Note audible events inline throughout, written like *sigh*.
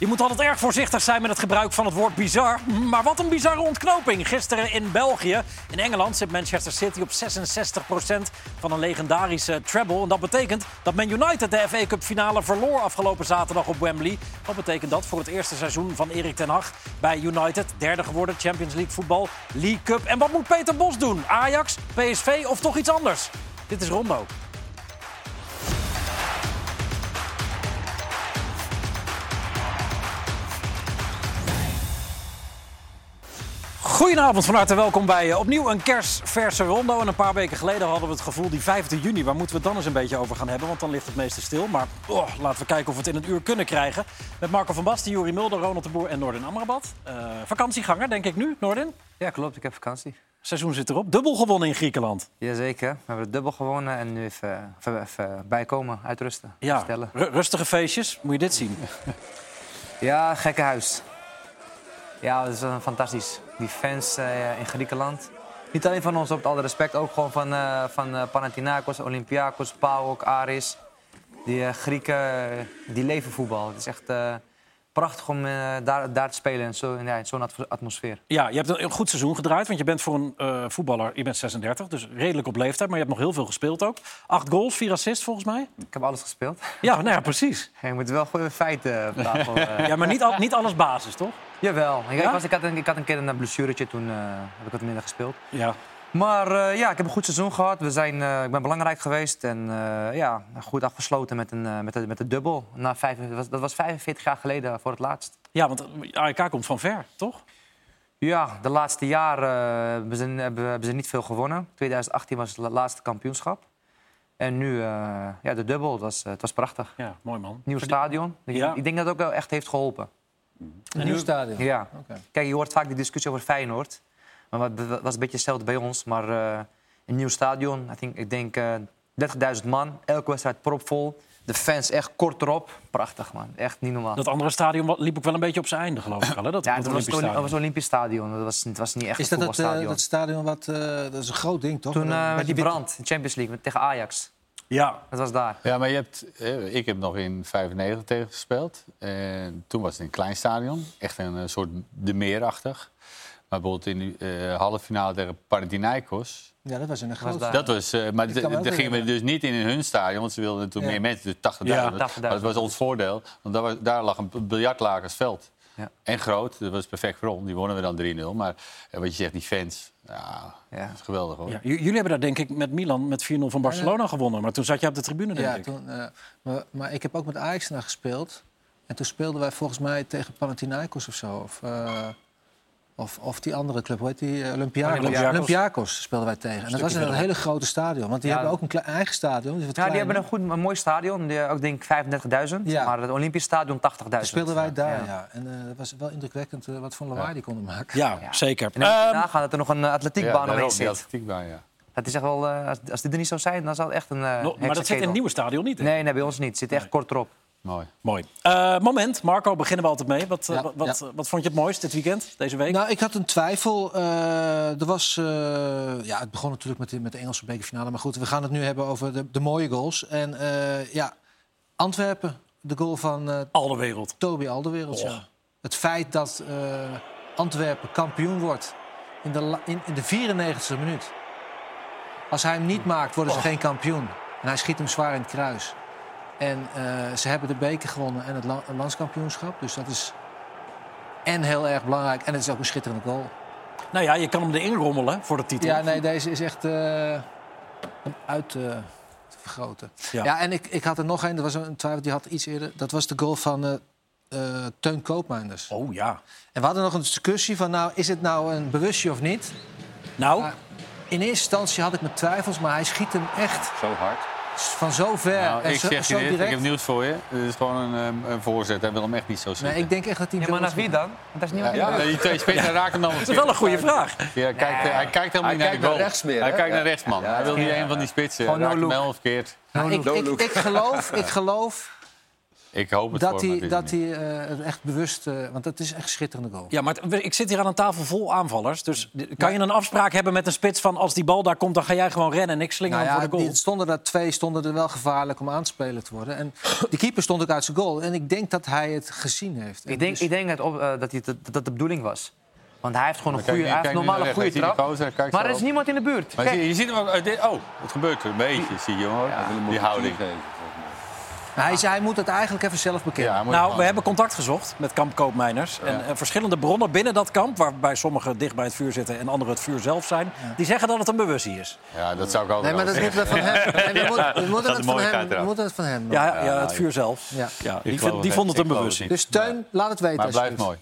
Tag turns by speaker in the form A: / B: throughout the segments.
A: Je moet altijd erg voorzichtig zijn met het gebruik van het woord bizar. Maar wat een bizarre ontknoping. Gisteren in België. In Engeland zit Manchester City op 66% van een legendarische treble. En dat betekent dat Man United de FA Cup finale verloor afgelopen zaterdag op Wembley. Wat betekent dat voor het eerste seizoen van Erik ten Hag bij United? Derde geworden, Champions League voetbal, League Cup. En wat moet Peter Bos doen? Ajax, PSV of toch iets anders? Dit is Rondo. Goedenavond, van harte welkom bij eh, opnieuw een kerstverse rondo. En een paar weken geleden hadden we het gevoel, die 5 juni, waar moeten we het dan eens een beetje over gaan hebben? Want dan ligt het meeste stil. Maar oh, laten we kijken of we het in een uur kunnen krijgen. Met Marco van Basten, Juri Mulder, Ronald de Boer en Noordin Amrabat. Uh, vakantieganger, denk ik nu, Noordin?
B: Ja, klopt. Ik heb vakantie.
A: Seizoen zit erop. Dubbel gewonnen in Griekenland.
B: Jazeker. We hebben het dubbel gewonnen en nu even, even, even bijkomen, uitrusten,
A: ja, rustige feestjes. Moet je dit zien? *laughs*
B: ja, gekke huis. Ja, dat is uh, fantastisch. Die fans uh, in Griekenland. Niet alleen van ons, op het alle respect. Ook gewoon van, uh, van Panathinaikos, Olympiakos, PAOK, Aris. Die Grieken, die leven voetbal. Het is echt prachtig om uh, daar, daar te spelen in zo'n ja, zo atmosfeer.
A: Ja, je hebt een goed seizoen gedraaid, want je bent voor een uh, voetballer, je bent 36, dus redelijk op leeftijd, maar je hebt nog heel veel gespeeld ook. Acht goals, vier assists volgens mij.
B: Ik heb alles gespeeld.
A: Ja, nou ja, precies. *laughs*
B: je moet wel goede feiten op tafel.
A: Uh... ja, maar niet, al, niet alles basis, toch?
B: Jawel. Ik, was, ik, had een, ik had een keer een blessuretje, toen heb ik wat minder gespeeld.
A: Ja.
B: Maar uh, ja, ik heb een goed seizoen gehad. We zijn, uh, ik ben belangrijk geweest en ja, goed afgesloten met, een, met, de, met de dubbel. Na vijf, dat was 45 jaar geleden voor het laatst.
A: Ja, want AEK komt van ver, toch?
B: Ja, de laatste jaren hebben ze, hebben ze niet veel gewonnen. 2018 was het laatste kampioenschap. En nu ja, de dubbel, dat was, het was prachtig.
A: Ja, mooi man.
B: Nieuw stadion. Ja. Ik denk dat het ook wel echt heeft geholpen.
C: Een nieuw stadion?
B: Ja. Okay. Kijk, je hoort vaak die discussie over Feyenoord. Maar het was een beetje hetzelfde bij ons. Maar uh, een nieuw stadion, I think, ik denk uh, eh, 30.000 man. Elke wedstrijd propvol. De fans echt kort erop. Prachtig, man. Echt niet normaal.
A: Dat andere stadion liep ook wel een beetje op zijn einde, geloof ik al. Hè? Dat,
B: ja, het was, het was een Olympisch stadion. Dat was, het was niet echt
C: is dat het, uh, dat stadion wat... dat is een groot ding, toch?
B: Toen met die brand in Champions League tegen Ajax.
A: Ja.
B: Dat was daar.
D: Ja, maar je hebt, ik heb nog in 95 tegen gespeeld. En toen was het een klein stadion. Echt een soort de meerachtig. Maar bijvoorbeeld in de uh, halve finale tegen Panathinaikos...
C: Ja, dat was in een groot
D: Dat was, uh, maar daar gingen we dus niet in hun stadion, want ze wilden toen meer mensen, dus 80.000. Ja. Maar dat was ons voordeel, want daar, was, daar lag een biljartlakersveld. Ja. En groot, dat was perfect voor ons. Die wonnen we dan 3-0. Maar uh, wat je zegt, die fans, ja, ja. dat is geweldig hoor. Ja,
A: jullie hebben daar denk ik met Milan met 4-0 van Barcelona gewonnen. Maar toen zat je op de tribune, denk
C: ja,
A: ik.
C: Toen, maar, maar, ik heb ook met Ajax naar gespeeld. En toen speelden wij volgens mij tegen Panathinaikos of zo. Of, of, of die andere club, hoe heet die? Eh, Olympiakos. Olympiakos. Olympiakos speelden wij tegen. En dat was in een hele grote stadion. Want die hebben ook een eigen stadion.
B: Dus ja, die hebben een, goed, een mooi stadion. Die, ook denk ik 35.000. Ja. Maar het Olympisch stadion 80.000.
C: speelden wij daar, ja. En uh, dat was wel indrukwekkend uh, wat voor lawaai die konden maken.
A: Ja, zeker.
B: En dan um, gaat dat er nog een atletiekbaan
D: ja,
B: omheen zit.
D: atletiekbaan, ja.
B: Dat is echt wel, als, als dit er niet zou zijn, dan zou het echt een.
A: No, maar dat zit in het nieuwe stadion niet? Hè?
B: Nee, nee, bij ons niet. Het zit echt nee. kort erop.
D: Mooi.
A: Mooi. Uh, moment, Marco, beginnen we altijd mee. Wat, ja, wat, wat, wat, vond je het mooist dit weekend, deze week?
C: Nou, ik had een twijfel. Uh, er was, uh, ja, het begon natuurlijk met de, met de Engelse bekerfinale. Maar goed, we gaan het nu hebben over de, de mooie goals. En ja, Antwerpen, de goal van...
A: Alderwereld.
C: Toby Alderwereld, ja. Het feit dat Antwerpen kampioen wordt in de, in, in de 94e minuut. Als hij hem niet maakt, worden ze oh. geen kampioen. En hij schiet hem zwaar in het kruis. En uh, ze hebben de beker gewonnen en het la landskampioenschap. Dus dat is en heel erg belangrijk. En het is ook een schitterende goal.
A: Nou ja, je kan hem erin rommelen voor de titel.
C: Ja, nee, deze is echt uh, uit uh, te vergroten. Ja. ja, en ik, ik had er nog een. Er was een twijfel, die had iets eerder. Dat was de goal van Teun Koopmijnders.
A: Oh ja.
C: En we hadden nog een discussie van, nou, is het nou een bewustje of niet?
A: Nou?
C: in eerste instantie had ik mijn twijfels, maar hij schiet hem echt...
D: Zo hard
C: van zo ver nou, en
D: ik
C: zo,
D: zeg
C: zo
D: je
C: direct.
D: Ik heb nieuws voor je. Het is gewoon een, ehm, een voorzet. Hij wil hem echt niet zo schieten.
C: Nee, ik denk echt dat hij...
B: Ja, maar naar wie dan? Dat is niet
D: ja, ja, die twee spitsen raken dan...
A: Dat is wel een goede vraag.
D: Ja, kijkt, nee. Hij kijkt helemaal niet naar de goal.
E: rechts meer.
D: Hij kijkt naar rechts, man. hij wil niet een van die spitsen. Gewoon no hem verkeerd.
C: Nou, ik, ik, ik, geloof, ik geloof
D: Ik hoop het
C: dat
D: voor
C: hij, dat hij uh, echt bewust... Uh, want het is echt een schitterende goal.
A: Ja, maar ik zit hier aan een tafel vol aanvallers. Dus kan je een afspraak hebben met een spits van... als die bal daar komt, dan ga jij gewoon rennen en ik slinger nou ja, voor de goal?
C: stonden er twee stonden er wel gevaarlijk om aan te spelen te worden. En die keeper stond ook uit zijn goal. En ik denk dat hij het gezien heeft.
B: Ik denk, dus... ik denk dat, op, uh, dat, hij, dat, dat de bedoeling was. Want hij heeft gewoon een goede, hij heeft normale goede trap. maar er is niemand in de buurt.
D: Maar je, je, ziet hem ook... Oh, het gebeurt een beetje, zie je hoor. Die houding.
C: Hij, zei, hij moet het eigenlijk even zelf bekennen.
A: nou, we hebben contact gezocht met kamp Koopmijners. En uh, verschillende bronnen binnen dat kamp, waarbij sommigen dicht bij het vuur zitten en anderen het vuur zelf zijn, die zeggen dat het een bewustie is.
D: Ja, dat zou ik ook
C: Nee, maar dat moeten we van hem. *laughs* we, moeten, we, moeten het van hem we moeten het van hem.
A: Ja, ja, het vuur zelf. Ja. die, die vond het een bewustie.
C: Dus Teun, laat het weten.
D: Maar het blijft mooi.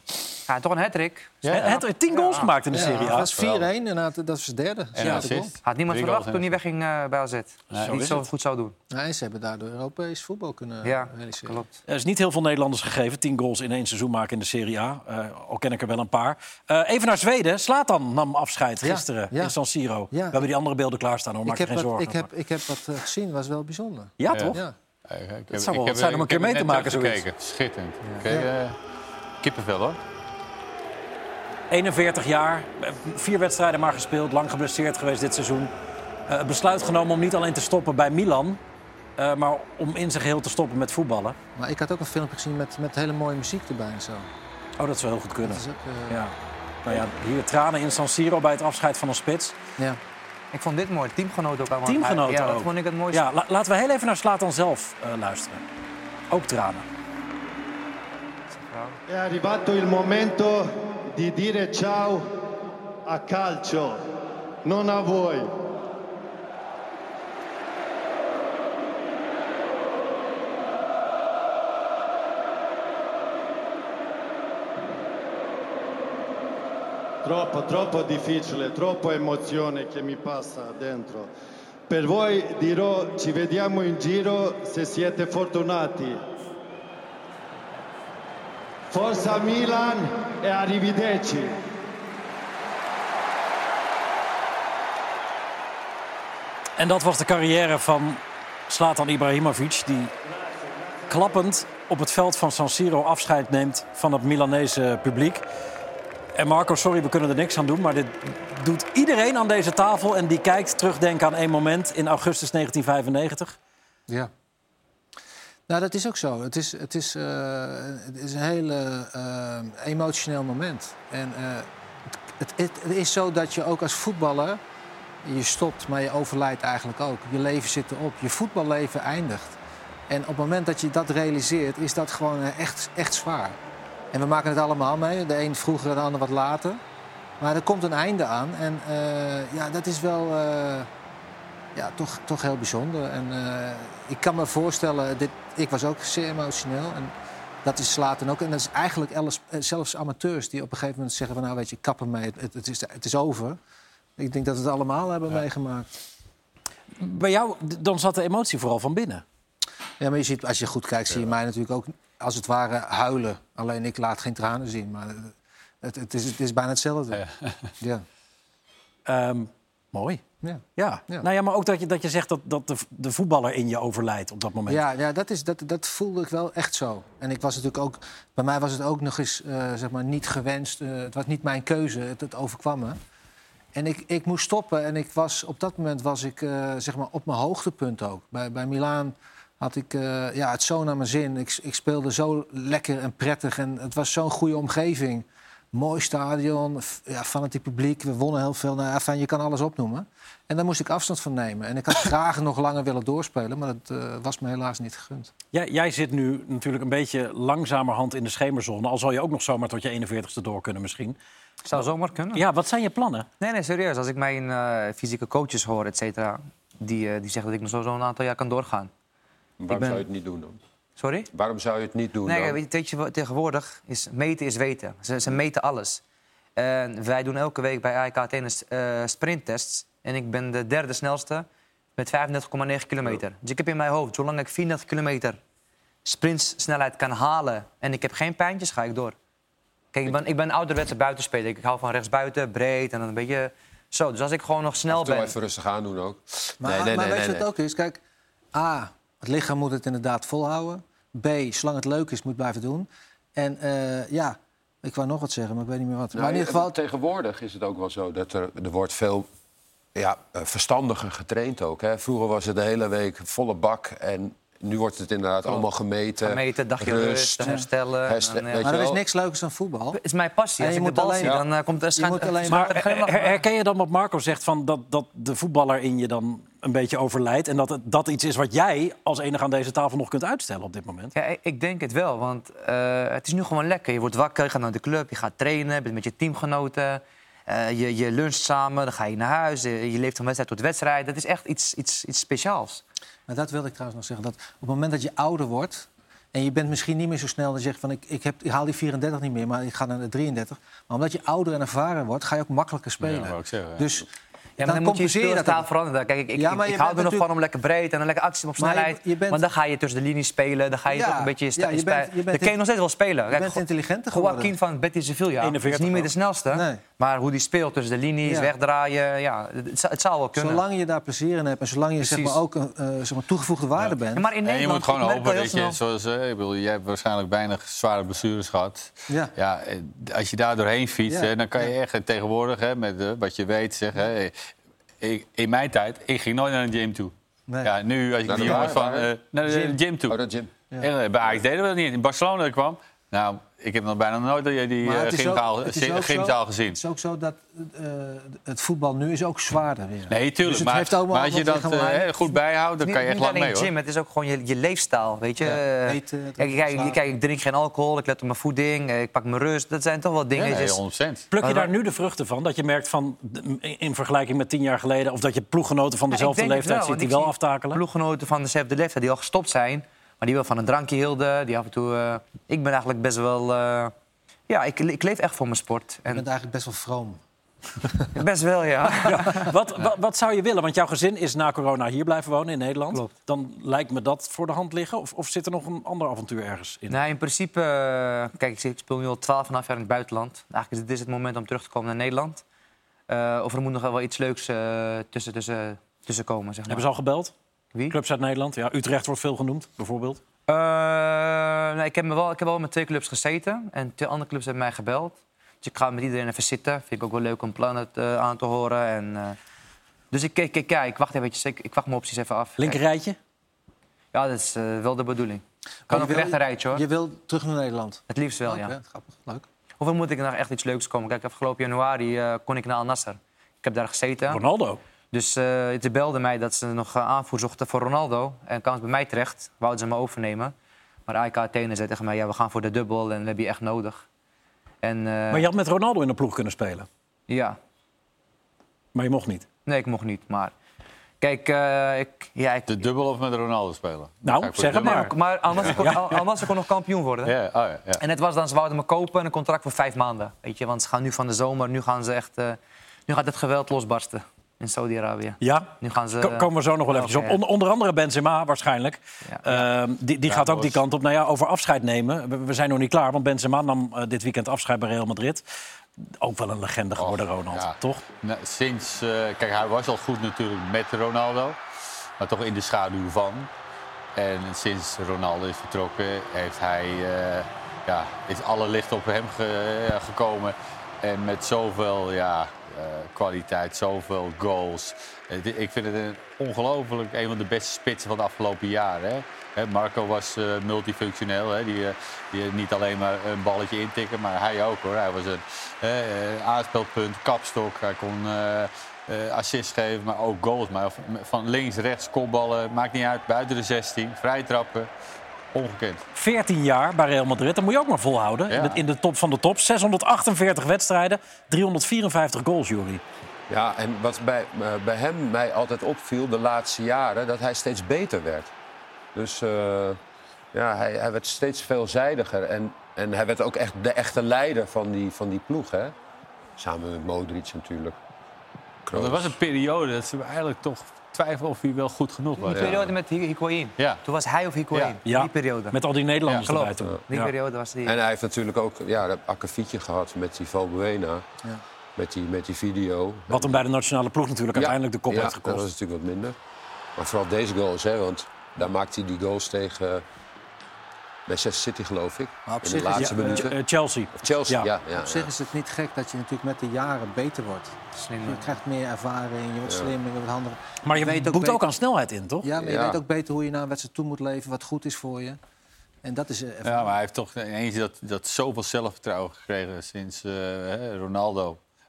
B: Ja, toch een hat-trick.
A: Ja, ja. tien goals gemaakt in de Serie A.
C: dat is 4-1 en dat is de derde.
B: Ja, Had niemand verwacht toen hij wegging uh, bij AZ. Nee, niet zo goed zou doen.
C: Nee, ze hebben daardoor Europees voetbal kunnen
B: ja, realiseren. Klopt.
A: Er is niet heel veel Nederlanders gegeven. Tien goals in één seizoen maken in de Serie A. Uh, al ken ik er wel een paar. Uh, even naar Zweden. Slatan nam afscheid gisteren in San Siro. We hebben die andere beelden klaarstaan hoor. Maak je geen zorgen.
C: Ik heb, ik heb wat gezien. was wel bijzonder.
A: Ja, toch? Ja. Ik heb, het zou wel zijn om een keer mee te maken.
D: Gekeken. Schitterend. Kippenvel hoor.
A: 41 jaar, vier wedstrijden maar gespeeld, lang geblesseerd geweest dit seizoen. Uh, besluit genomen om niet alleen te stoppen bij Milan, uh, maar om in zijn geheel te stoppen met voetballen.
C: Maar ik had ook een filmpje gezien met, met hele mooie muziek erbij en zo.
A: Oh, dat zou heel goed kunnen. Ook, uh... ja. Nou ja, hier tranen in San Siro bij het afscheid van een spits.
B: Ja. Ik vond dit mooi. Teamgenoten ook allemaal.
A: Teamgenoten
B: ja,
A: ook.
B: dat vond ik het mooiste.
A: Ja, la laten we heel even naar Slatan zelf luisteren. Ook tranen.
E: È arrivato il momento di dire ciao a calcio, non a voi. Troppo, troppo difficile, troppa emozione che mi passa dentro. Per voi dirò ci vediamo in giro se siete fortunati. Forza Milan e arrivederci.
A: En dat was de carrière van Slatan Ibrahimovic, die klappend op het veld van San Siro afscheid neemt van het Milanese publiek. En Marco, sorry, we kunnen er niks aan doen, maar dit doet iedereen aan deze tafel en die kijkt terugdenken aan één moment in augustus 1995.
C: Ja. Nou, dat is ook zo. Het is, het is, uh, het is een heel uh, emotioneel moment. En uh, het, het, het, is zo dat je ook als voetballer... je stopt, maar je overlijdt eigenlijk ook. Je leven zit erop. Je voetballeven eindigt. En op het moment dat je dat realiseert, is dat gewoon echt, echt zwaar. En we maken het allemaal mee. De een vroeger, de ander wat later. Maar er komt een einde aan. En ja, dat is wel ja, toch, toch heel bijzonder. En ik kan me voorstellen, dit, ik was ook zeer emotioneel. En dat is later ook. En dat is eigenlijk alles, eh, zelfs amateurs die op een gegeven moment zeggen: van, Nou, weet je, kappen mee, het, het, is, het is over. Ik denk dat we het allemaal hebben meegemaakt.
A: Bij jou, dan zat de emotie vooral van binnen.
C: Ja, maar je ziet, als je goed kijkt, zie je mij natuurlijk ook als het ware huilen. Alleen ik laat geen tranen zien. Maar het, het, is, het is bijna hetzelfde. Ja.
A: ja. Um, mooi. Ja. Ja. Nou ja, maar ook dat je, dat je zegt dat, dat de, de voetballer in je overlijdt op dat moment.
C: Ja, ja dat, is, dat, dat voelde ik wel echt zo. En ik was natuurlijk ook, bij mij was het ook nog eens uh, zeg maar niet gewenst. Uh, het was niet mijn keuze, het, het overkwam me. En ik, ik moest stoppen en ik was, op dat moment was ik uh, zeg maar op mijn hoogtepunt ook. Bij, bij Milaan had ik ja, het zo naar mijn zin. Ik, ik speelde zo lekker en prettig en het was zo'n goede omgeving. Mooi stadion, ja, fanatiek publiek. We wonnen heel veel. Nou, enfin, je kan alles opnoemen. En daar moest ik afstand van nemen. En ik had *laughs* graag nog langer willen doorspelen, maar dat uh, was me helaas niet gegund.
A: Jij, jij zit nu natuurlijk een beetje langzamerhand in de schemerzone. Al zal je ook nog zomaar tot je 41ste door kunnen misschien.
B: Zou zomaar kunnen.
A: Ja, wat zijn je plannen?
B: Nee, nee, serieus. Als ik mijn uh, fysieke coaches hoor, et cetera... Die, uh, die zeggen dat ik nog zo, een aantal jaar kan doorgaan.
F: Waarom ben... zou je het niet doen dan?
B: Sorry?
F: Waarom zou je het niet doen
B: nee,
F: dan?
B: Weet je, tegenwoordig is meten is weten. Ze, ze meten alles. En wij doen elke week bij AIK uh, sprinttests. En ik ben de derde snelste met 35,9 kilometer. Dus ik heb in mijn hoofd, zolang ik 34 kilometer sprintsnelheid kan halen... en ik heb geen pijntjes, ga ik door. Kijk, ik ben, ik ben een ouderwetse buitenspeler. Ik hou van rechtsbuiten, breed en dan een beetje zo. Dus als ik gewoon nog snel ben...
F: even rustig aan doen ook.
C: Maar, nee, nee, maar weet je wat het ook is? Kijk, A, het lichaam moet het inderdaad volhouden. B, zolang het leuk is, moet blijven doen. En uh, ja, ik wou nog wat zeggen, maar ik weet niet meer wat.
F: Nou,
C: maar in ieder geval...
F: Tegenwoordig is het ook wel zo dat er, er wordt veel ja, verstandiger getraind ook. Hè. Vroeger was het de hele week volle bak en nu wordt het inderdaad allemaal gemeten.
B: Gemeten, dagje rust, rust herstellen.
C: Herstel, dan, maar er is niks leukers dan voetbal.
B: Het is mijn passie. Als je moet alleen, zie, dan uh, komt er
A: schijn... alleen maar herken je dan wat Marco zegt van dat, dat de voetballer in je dan een beetje overlijdt en dat het, dat iets is wat jij als enige aan deze tafel nog kunt uitstellen op dit moment?
B: Ja, ik denk het wel, want uh, het is nu gewoon lekker. Je wordt wakker, je gaat naar de club, je gaat trainen, bent met je teamgenoten. Uh, je, je luncht samen, dan ga je naar huis, je leeft van wedstrijd tot wedstrijd. Dat is echt iets, iets, iets speciaals.
C: Maar dat wilde ik trouwens nog zeggen. Dat op het moment dat je ouder wordt... en je bent misschien niet meer zo snel dat je zegt van... Ik, ik, heb, ik haal die 34 niet meer, maar ik ga naar de 33. Maar omdat je ouder en ervaren wordt, ga je ook makkelijker spelen. Ja, zeggen, dus
B: ja, maar dan, dan moet je je taal veranderen. Kijk, ik, ja, ik, ik hou er nog van om lekker breed en een lekker actie op snelheid. Maar, bent... dan ga je tussen de linies spelen. Dan ga je toch een beetje... Ja, je bent, je bent dan kun je nog steeds wel spelen.
C: Je Kijk, bent intelligenter geworden.
B: Joaquin van Betty Sevilla is niet meer de snelste. Nee. Maar hoe die speelt tussen de linies, wegdraaien... Ja, het, het zou wel kunnen.
C: Zolang je daar plezier in hebt en zolang je zeg maar, ook uh, zeg maar, toegevoegde waarde bent.
D: maar in Nederland, en je moet gewoon hopen dat je, zoals... Uh, ik bedoel, jij hebt waarschijnlijk weinig zware blessures gehad. Ja. Ja, als je daar doorheen fietst, dan kan je echt tegenwoordig... met wat je weet zeggen ik, in mijn tijd, ik ging nooit naar een gym toe. Nee. Ja, nu, als ik die jongens van... Uh, naar de gym, gym toe.
F: Oh, dat gym.
D: Ja. En, bij Ajax deden we dat niet. In Barcelona kwam... Nou, ik heb nog bijna nooit die, die uh, gymzaal, gezien.
C: Het is ook zo dat uh, het voetbal nu is ook zwaarder weer.
D: Nee, tuurlijk. Dus maar, maar, als je dat uh, goed bijhoudt, dan kan je echt lang mee, hoor.
B: Gym, het is ook gewoon je, je leefstijl, weet je. Ja, eten, kijk, kijk, kijk, ik drink geen alcohol, ik let op mijn voeding, ik pak mijn rust. Dat zijn toch wel dingen.
D: Ja, nee, 100%.
A: Pluk je daar nu de vruchten van? Dat je merkt van, in vergelijking met tien jaar geleden... of dat je ploeggenoten van dezelfde leeftijd ziet die wel aftakelen?
B: Ploeggenoten van dezelfde leeftijd die al gestopt zijn... Maar die wel van een drankje hielden. Die af en toe. Uh, ik ben eigenlijk best wel. Uh, ja, ik, ik, leef echt voor mijn sport.
C: En... Je bent eigenlijk best wel vroom. *laughs*
B: best wel, ja. *laughs* ja.
A: Wat, wat, wat, zou je willen? Want jouw gezin is na corona hier blijven wonen in Nederland. Klopt. Dan lijkt me dat voor de hand liggen. Of, of zit er nog een ander avontuur ergens in?
B: Nee, in principe... Uh, kijk, ik speel nu al 12,5 jaar in het buitenland. Eigenlijk is dit het moment om terug te komen naar Nederland. of er moet nog wel iets leuks tussen, tussen, tussen komen, zeg maar.
A: Hebben ze al gebeld? Wie? Clubs uit Nederland. Ja, Utrecht wordt veel genoemd, bijvoorbeeld.
B: Uh, nee, ik, heb me wel, ik heb wel met twee clubs gezeten. En twee andere clubs hebben mij gebeld. Dus ik ga met iedereen even zitten. Vind ik ook wel leuk om plannen uh, aan te horen. En, uh, dus ik kijk, kijk, kijk, wacht even, ik, ik wacht mijn opties even af.
A: Linkerrijtje?
B: Ja, dat is wel de bedoeling. Kan ook een rechterrijtje, hoor.
C: Je wil terug naar Nederland?
B: Het liefst wel,
C: ja. Grappig, leuk.
B: Of moet ik nog echt iets leuks komen? Kijk, afgelopen januari kon ik naar Al Nasser. Ik heb daar gezeten.
A: Ronaldo?
B: Dus uh, ze belden mij dat ze nog uh, aanvoer zochten voor Ronaldo. En kwam het bij mij terecht. Wouden ze me overnemen. Maar AEK Athene zei tegen mij... ja, we gaan voor de dubbel en we hebben je echt nodig.
A: En, uh... Maar je had met Ronaldo in de ploeg kunnen spelen?
B: Ja.
A: Maar je mocht niet?
B: Nee, ik mocht niet. Maar kijk, ik, ja, ik...
D: De dubbel of met Ronaldo spelen?
A: Nou, zeg het maar.
B: maar anders kon, anders kon nog kampioen worden.
D: Ja, oh ja, ja.
B: En het was dan, ze wouden me kopen een contract voor vijf maanden. Weet je, want ze gaan nu van de zomer, nu gaan ze echt... nu gaat het geweld losbarsten in Saudi-Arabië.
A: Ja, nu gaan ze, komen we zo nog wel even op. Onder, onder andere Benzema waarschijnlijk. Ja. Uh, die die gaat ook die kant op. Nou ja, over afscheid nemen. We, zijn nog niet klaar, want Benzema nam uh, dit weekend afscheid bij Real Madrid. Ook wel een legende geworden, Ronald, ja. toch?
D: Nou, sinds, uh, kijk, hij was al goed natuurlijk met Ronaldo. Maar toch in de schaduw van. En sinds Ronaldo is vertrokken, heeft hij, ja, is alle licht op hem ge, gekomen. En met zoveel ja, eh, kwaliteit, zoveel goals. ik vind het een ongelooflijk een van de beste spitsen van de afgelopen jaren. Marco was uh, multifunctioneel. Hè. Die, die niet alleen maar een balletje intikken, maar hij ook hoor. Hij was een aanspeelpunt, kapstok. Hij kon assist geven, maar ook goals. Maar van links, rechts, kopballen, maakt niet uit. Buiten de 16, vrij trappen. Ongekend.
A: 14 jaar bij Real Madrid, dat moet je ook maar volhouden. In de top van de top. 648 wedstrijden, 354 goals, Jury.
F: Ja, en wat bij, uh, bij hem mij altijd opviel de laatste jaren, dat hij steeds beter werd. Dus uh, ja, hij, hij, werd steeds veelzijdiger. En, en hij werd ook echt de echte leider van die, van die ploeg. Hè? Samen met Modric natuurlijk.
D: Er was een periode dat ze eigenlijk toch twijfel of hij wel goed genoeg was.
B: Die periode met Higuain. Ja. Toen was hij of Higuain.
A: Ja.
B: Die periode.
A: Met al die Nederlanders ja, erbij toen.
B: Die periode was die.
F: En hij heeft natuurlijk ook ja, dat akkefietje gehad met die Valbuena. Met, die, met die video.
A: Wat hem bij de nationale ploeg natuurlijk uiteindelijk de kop heeft gekost.
F: dat was natuurlijk wat minder. Maar vooral deze goals, hè, want daar maakt hij die goals tegen Manchester City, geloof ik.
C: Maar op
F: in
C: zich
F: de
C: is-
F: laatste
C: ja,
F: minuten.
A: Eh, Chelsea.
F: Of Chelsea,
A: ja.
F: ja. ja,
C: Op zich is het niet gek dat je natuurlijk met de jaren beter wordt.
B: Slimmer.
C: Je krijgt meer ervaring, je wordt slimmer, je wordt handiger.
A: Maar je
C: weet
A: boekt
C: beter-
A: ook aan snelheid in, toch?
C: Ja, maar je weet ook beter hoe je naar een wedstrijd toe moet leven, wat goed is voor je. En dat is... eh,
D: Ja, maar hij heeft toch ineens dat, dat zoveel zelfvertrouwen gekregen sinds eh, hè,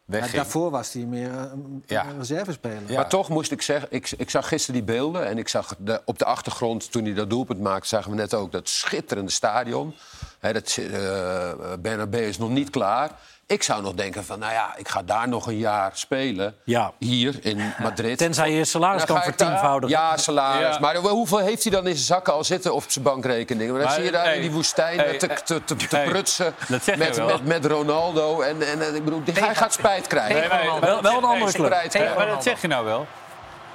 C: Maar daarvoor was hij meer eh, een
D: Ja.
C: een reservespeler.
D: Ja.
F: Maar toch moest ik zeggen, ik, ik zag gisteren die beelden... en ik zag de, op de achtergrond, toen hij dat doelpunt maakte... zagen we net ook dat schitterende stadion. Hè, dat eh Bernabeu is nog niet klaar. Ik zou nog denken van, nou ja, ik ga daar nog een jaar spelen.
A: Ja.
F: Hier in Madrid.
A: Tenzij je salaris kan vertienvoudigen.
F: Ja, salaris.
D: Ja.
F: Maar hoeveel heeft hij dan in zijn zakken al zitten of op zijn bankrekening? Maar dan
D: Maar,
F: zie je daar
D: hey,
F: in die woestijn
D: hey,
F: te, te, te, te
D: hey,
F: prutsen
D: dat zeg je
F: met, met, met Ronaldo. En, en, en ik bedoel, die, hij gaat spijt krijgen.
D: Nee, nee,
A: Wel- wel een andere club.
F: Spijt
D: Ja,
F: krijgen.
D: maar dat zeg je nou wel.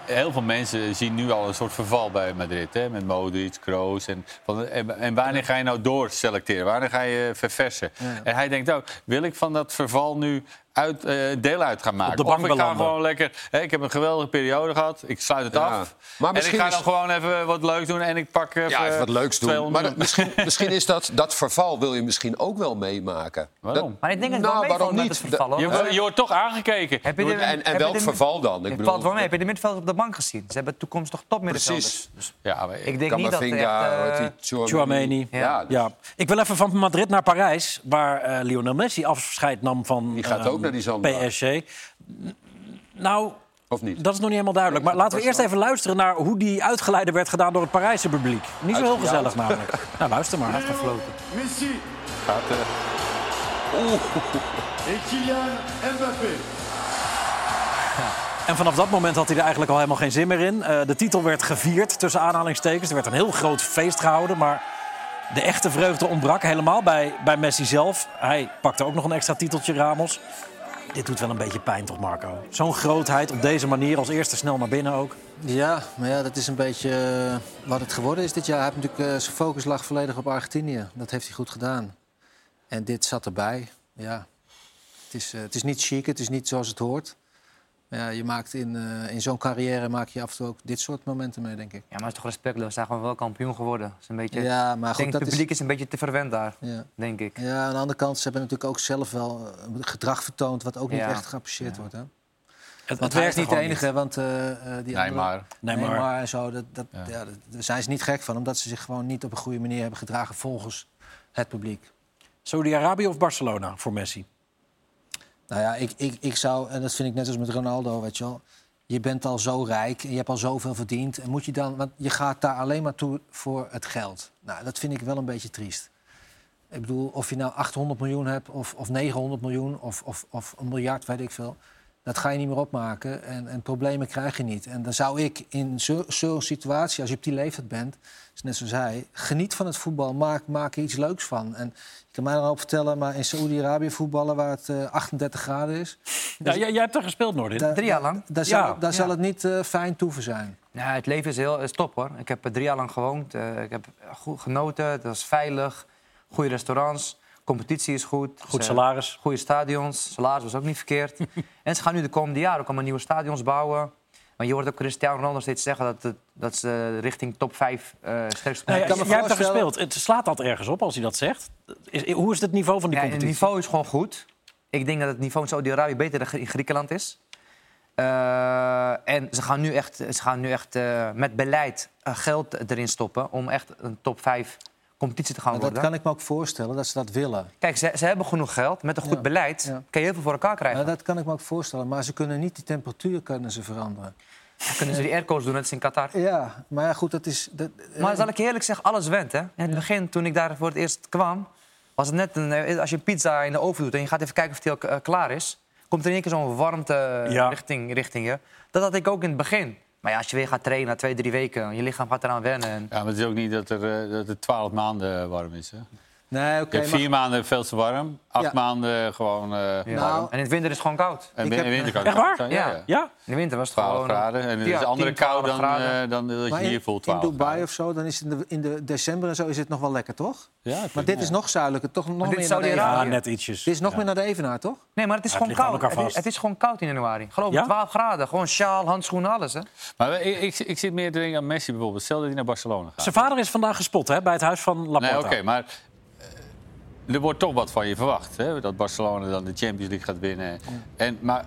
D: Heel veel mensen zien nu al een soort verval bij Madrid. Hè? Met Modric, Kroos. En, van, en, en wanneer ga je nou doorselecteren? Wanneer ga je verversen? En hij denkt ook, wil ik van dat verval nu uit, eh, deel uit gaan maken?
A: de bank
D: of ik ga gewoon lekker... Hè, ik heb een geweldige periode gehad. Ik sluit het
F: Ja.
D: af.
F: Maar
D: en ik ga
F: is-
D: dan gewoon even wat leuks doen. En ik pak even,
F: Ja, even wat leuks doen.
D: 200
F: Maar dat- misschien, *laughs* misschien is dat, dat verval wil je misschien ook wel meemaken.
D: Waarom?
F: Dat-
B: Maar ik denk dat het
F: Nou,
B: wel
F: waarom
B: met
F: niet?
B: het verval.
D: Je, wordt- je wordt toch aangekeken.
B: Heb je de-
F: En, en welk
B: de-
F: verval dan? Ik
B: Het
F: bedoel,
B: valt wel mee. Heb je de middenveld op de bank gezien? Ze hebben toekomstig topmiddenvelders.
F: Precies.
D: Ja, maar
B: Ik denk niet dat eh?
A: Chouameni.
F: Ja, dus
A: Ja. Ik wil even van Madrid naar Parijs, waar eh, Lionel Messi afscheid nam van
F: Die gaat
A: eh,
F: ook naar die zandbak.
A: PSG. Nou,
F: Of niet?
A: dat is nog niet helemaal duidelijk. Maar laten we eerst even luisteren naar hoe die uitgeleide werd gedaan door het Parijse publiek. Niet zo heel gezellig namelijk. *laughs* Nou, luister maar.
E: Gefloten. Messi
D: gaat, eh,
E: et Kylian Mbappé. *laughs*
A: En vanaf dat moment had hij er eigenlijk al helemaal geen zin meer in. Eh, de titel werd gevierd, tussen aanhalingstekens. Er werd een heel groot feest gehouden, maar de echte vreugde ontbrak helemaal bij, bij Messi zelf. Hij pakte ook nog een extra titeltje, Ramos. Dit doet wel een beetje pijn, toch, Marco? Zo'n grootheid op deze manier, als eerste snel naar binnen ook.
C: Ja, maar ja, dat is een beetje eh, wat het geworden is dit jaar. Hij heeft natuurlijk, eh, zijn focus lag volledig op Argentinië. Dat heeft hij goed gedaan. En dit zat erbij. Ja, het is, eh, het is niet chic, het is niet zoals het hoort. Ja, je maakt in, eh, in zo'n carrière maak je af en toe ook dit soort momenten mee, denk ik.
B: Ja, maar dat is toch respectloos. Ze zijn gewoon wel kampioen geworden. Dat is een beetje...
C: Ja, maar
B: ik
C: goed,
B: denk
C: dat
B: het publiek is... een beetje te verwend daar,
C: Ja.
B: denk ik.
C: ja, aan de andere kant, ze hebben natuurlijk ook zelf wel eh, gedrag vertoond... wat ook niet
B: Ja.
C: echt geapprecieerd wordt, hè?
A: Het,
C: Want
A: het werkt
C: niet de enige, want eh, eh, die andere...
D: Neymar.
A: Neymar.
C: Neymar en zo, dat, dat, ja. dat- daar zijn ze niet gek van... omdat ze zich gewoon niet op een goede manier hebben gedragen volgens het publiek.
A: Saudi-Arabië of Barcelona voor Messi?
C: Nou ja, ik, ik, ik zou, en dat vind ik net als met Ronaldo, weet je wel. Je bent al zo rijk en je hebt al zoveel verdiend. En moet je dan, want je gaat daar alleen maar toe voor het geld. Nou, dat vind ik wel een beetje triest. Ik bedoel, of je nou 800 miljoen hebt of, of 900 miljoen of, of, of een miljard, weet ik veel. Dat ga je niet meer opmaken en, en problemen krijg je niet. En dan zou ik in zo- zo'n situatie, als je op die leeftijd bent, is net zoals hij, geniet van het voetbal, maak, maak er iets leuks van. En je kan mij dan ook vertellen, maar in Saoedi-Arabië voetballen waar het eh, 38 graden is,
A: Ja, jij, jij hebt er gespeeld, Noordin.
B: Drie jaar lang?
C: Daar, zal,
A: Ja,
C: daar
B: ja.
C: zal het niet eh, fijn toeven zijn.
B: Ja, het leven is heel is top hoor. Ik heb er drie jaar lang gewoond. Eh, ik heb goed genoten. Het was veilig. Goede restaurants. Competitie is goed.
A: Goed
B: Ze-
A: salaris.
B: Goede stadions. Salaris was ook niet verkeerd. *laughs* en ze gaan nu de komende jaren komen nieuwe stadions bouwen. Maar je hoort ook Cristiano Ronaldo steeds zeggen dat, het, dat ze richting top 5 uh, sterkste
A: Nou ja,
C: kan me
A: jij hebt er
C: voorstellen-
A: gespeeld. Het slaat dat ergens op als hij dat zegt. Is, hoe is het niveau van die
B: Ja, het
A: competitie?
B: niveau is gewoon goed. Ik denk dat het niveau in Saudi-Arabië beter dan in Griekenland is. Eh, en ze gaan nu echt, ze gaan nu echt eh, met beleid eh, geld erin stoppen om echt een top 5 competitie te gaan
C: Maar dat
B: worden.
C: kan ik me ook voorstellen, dat ze dat willen.
B: Kijk, ze, ze hebben genoeg geld. Met een goed
C: Ja,
B: beleid
C: ja.
B: kan je heel veel voor elkaar krijgen.
C: Maar dat kan ik me ook voorstellen. Maar ze kunnen niet die temperatuur kunnen ze veranderen.
B: Dan kunnen ze die airco's doen, net als in Qatar.
C: Ja, maar ja, goed, dat is... Dat, eh,
B: Maar zal ik je eerlijk zeggen, alles went. Hè? In het begin, toen ik daar voor het eerst kwam... was het net een, eh, als je pizza in de oven doet... en je gaat even kijken of die al eh, klaar is... komt er in één keer zo'n warmte
A: Ja.
B: richting, richting je. Dat had ik ook in het begin. Maar ja, als je weer gaat trainen twee, drie weken... je lichaam gaat eraan wennen. En...
D: Ja, maar het is ook niet dat er, eh, dat het 12 maanden warm is. Hè? Nee, oké. Okay, vier maanden veel te warm. Acht maanden gewoon uh,
B: ja. nou, En in het winter is het gewoon koud.
D: En in winter kan
A: Echt waar? Ja. ja. In
B: de winter was het
D: 12 gewoon... graden. En het is andere kou dan, uh, dan dat je hier voelt 12
C: in Dubai of zo, dan is het in de, in de december en zo is het nog wel lekker, toch? Ja, maar dit is nog zuidelijker, toch nog meer naar de
A: Ja, net ietsjes.
C: Dit is nog meer naar de Evenaar, toch?
B: Nee, maar het is gewoon koud. Het is gewoon koud in januari. Geloof me, 12 graden. Gewoon sjaal, handschoenen, alles, hè?
D: Maar ik zit meer te denken aan Messi bijvoorbeeld. Stel dat hij naar Barcelona gaat.
A: Zijn vader is vandaag gespot, hè, bij het huis van Laporta.
D: Nee, oké, maar er wordt toch wat van je verwacht. Hè? Dat Barcelona dan de Champions League gaat winnen. En, maar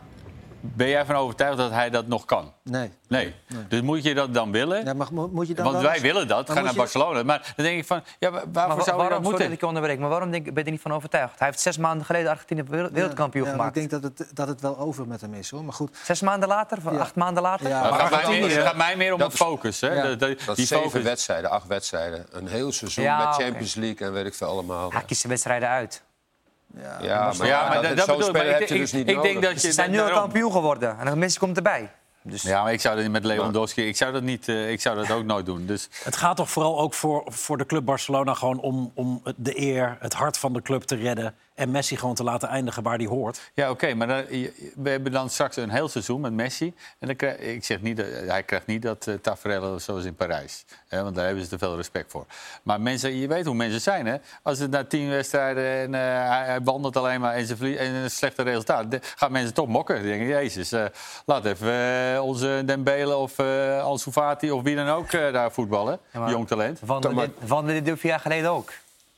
D: ben jij van overtuigd dat hij dat nog kan?
C: Nee.
D: Nee. Dus moet je dat dan willen?
C: Ja, maar moet je dan
D: Want wij willen dat, ga naar Barcelona. Maar dan denk ik van, ja, waarvoor maar, zou je dat moeten? Sorry
B: dat ik onderbreek, maar waarom denk, ben je er niet van overtuigd? Hij heeft zes maanden geleden Argentinië wereldkampioen ja, gemaakt.
C: Ik denk dat het, dat het wel over met hem is, hoor. Maar goed.
B: Zes maanden later, acht maanden later?
D: Ja, maar het, gaat mij, het gaat mij meer om de focus. Hè?
F: Dat, dat, dat die zeven wedstrijden, acht wedstrijden. Een heel seizoen met Champions League en weet ik veel allemaal.
B: Hij kiest de wedstrijden uit.
F: Ja, ja, maar, ja, maar dat, dat bedoel ik. Dus ik, ik denk dat je,
B: Ze zijn nu al kampioen geworden en de Messi komt erbij.
D: Dus... Ja, maar ik zou dat met Lewandowski, ik zou dat, niet, uh, ik zou dat ook nooit doen. Dus...
A: Het gaat toch vooral ook voor, voor de club Barcelona gewoon om, om de eer, het hart van de club te redden en Messi gewoon te laten eindigen waar hij hoort.
D: Ja, oké, maar dan, we hebben dan straks een heel seizoen met Messi. En dan krijg, ik zeg niet, hij krijgt niet dat uh, tafereel zoals in Parijs. Hè, want daar hebben ze te veel respect voor. Maar mensen, je weet hoe mensen zijn. Hè? Als het na tien wedstrijden en uh, hij, wandelt alleen maar en, ze en een slechte resultaat... gaan mensen toch mokken. Die denken, jezus, uh, laat even onze Dembele of uh, Ansu Fati of wie dan ook daar voetballen. Ja, Jong talent.
B: Van, dit, van dit vier jaar geleden ook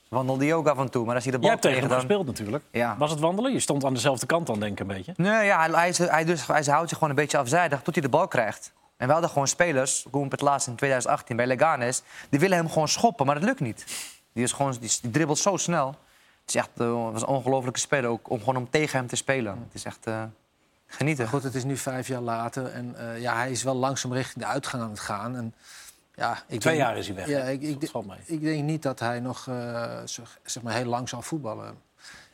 B: wandelde hij ook af en toe. Maar als hij de bal
A: Je hebt tegen hem gespeeld natuurlijk. Ja. Was het wandelen? Je stond aan dezelfde kant dan, denk ik, een beetje.
B: Nee, ja, hij, hij, hij, dus, hij houdt zich gewoon een beetje afzijdig tot hij de bal krijgt. En we hadden gewoon spelers, ik het laatst in 2018 bij Leganes... die willen hem gewoon schoppen, maar dat lukt niet. Die, is gewoon, die, die dribbelt zo snel. Het is echt uh, was een ongelofelijke speler, ook om, gewoon om tegen hem te spelen. Het is echt uh, genieten.
C: Goed, het is nu vijf jaar later en uh, ja, hij is wel langzaam richting de uitgang aan het gaan... En,
A: ja, ik Twee jaar is hij weg.
C: Ja, ik, ik, ik, denk niet dat hij nog uh, zeg maar heel lang zal voetballen.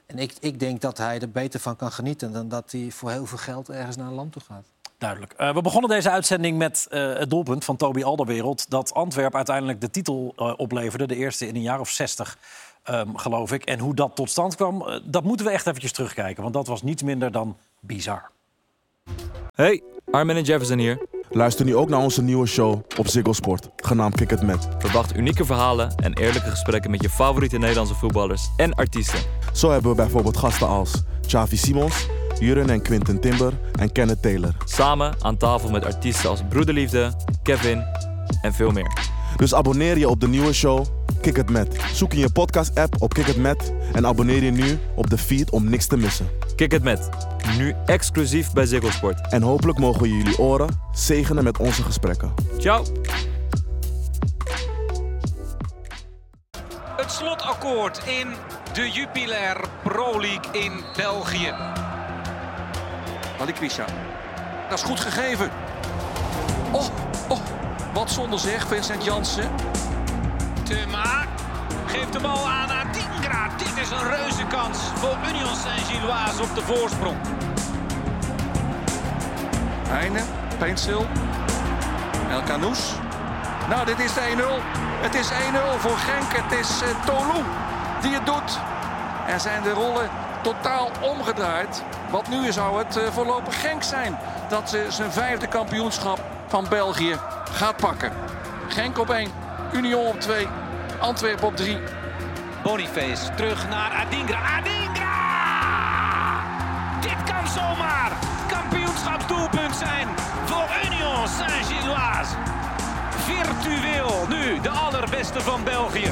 C: En ik, ik denk dat hij er beter van kan genieten dan dat hij voor heel veel geld ergens naar een land toe gaat.
A: Duidelijk. Uh, we begonnen deze uitzending met uh, het doelpunt van Toby Alderwereld... dat Antwerp uiteindelijk de titel uh, opleverde. De eerste in een jaar of zestig, um, geloof ik. En hoe dat tot stand kwam, dat moeten we echt eventjes terugkijken. Want dat was niets minder dan bizar.
G: Hey, Armin en Jefferson hier.
H: Luister nu ook naar onze nieuwe show op Ziggo Sport, genaamd Kick It Met.
G: Verwacht unieke verhalen en eerlijke gesprekken met je favoriete Nederlandse voetballers en artiesten.
H: Zo hebben we bijvoorbeeld gasten als Xavi Simons, Juren en Quinten Timber en Kenneth Taylor.
G: Samen aan tafel met artiesten als Broederliefde, Kevin en veel meer.
H: Dus abonneer je op de nieuwe show Kick It Met. Zoek in je podcast-app op Kick It Met en abonneer je nu op de feed om niks te missen.
G: Kick It Met, nu exclusief bij Ziggo Sport.
H: En hopelijk mogen we jullie oren zegenen met onze gesprekken.
G: Ciao!
I: Het slotakkoord in de Jupiler Pro League in België. Balikwisha. Dat is goed gegeven. Oh, oh. Wat zonder zeg, Vincent Jansen. Thuma geeft de bal aan Adingra. Dit is een reuze kans voor Union Saint-Gilloise op de voorsprong. Heine, Peensil, El Canous. Nou, dit is de 1-0. Het is 1-0 voor Genk. Het is uh, Tolu die het doet. Er zijn de rollen totaal omgedraaid. Want nu zou het uh, voorlopig Genk zijn dat ze zijn vijfde kampioenschap van België gaat pakken. Genk op 1, Union op 2, Antwerpen op 3. Boniface terug naar Adingra. Adingra! Dit kan zomaar kampioenschapsdoelpunt zijn voor Union Saint-Gilloise. Virtueel nu de allerbeste van België.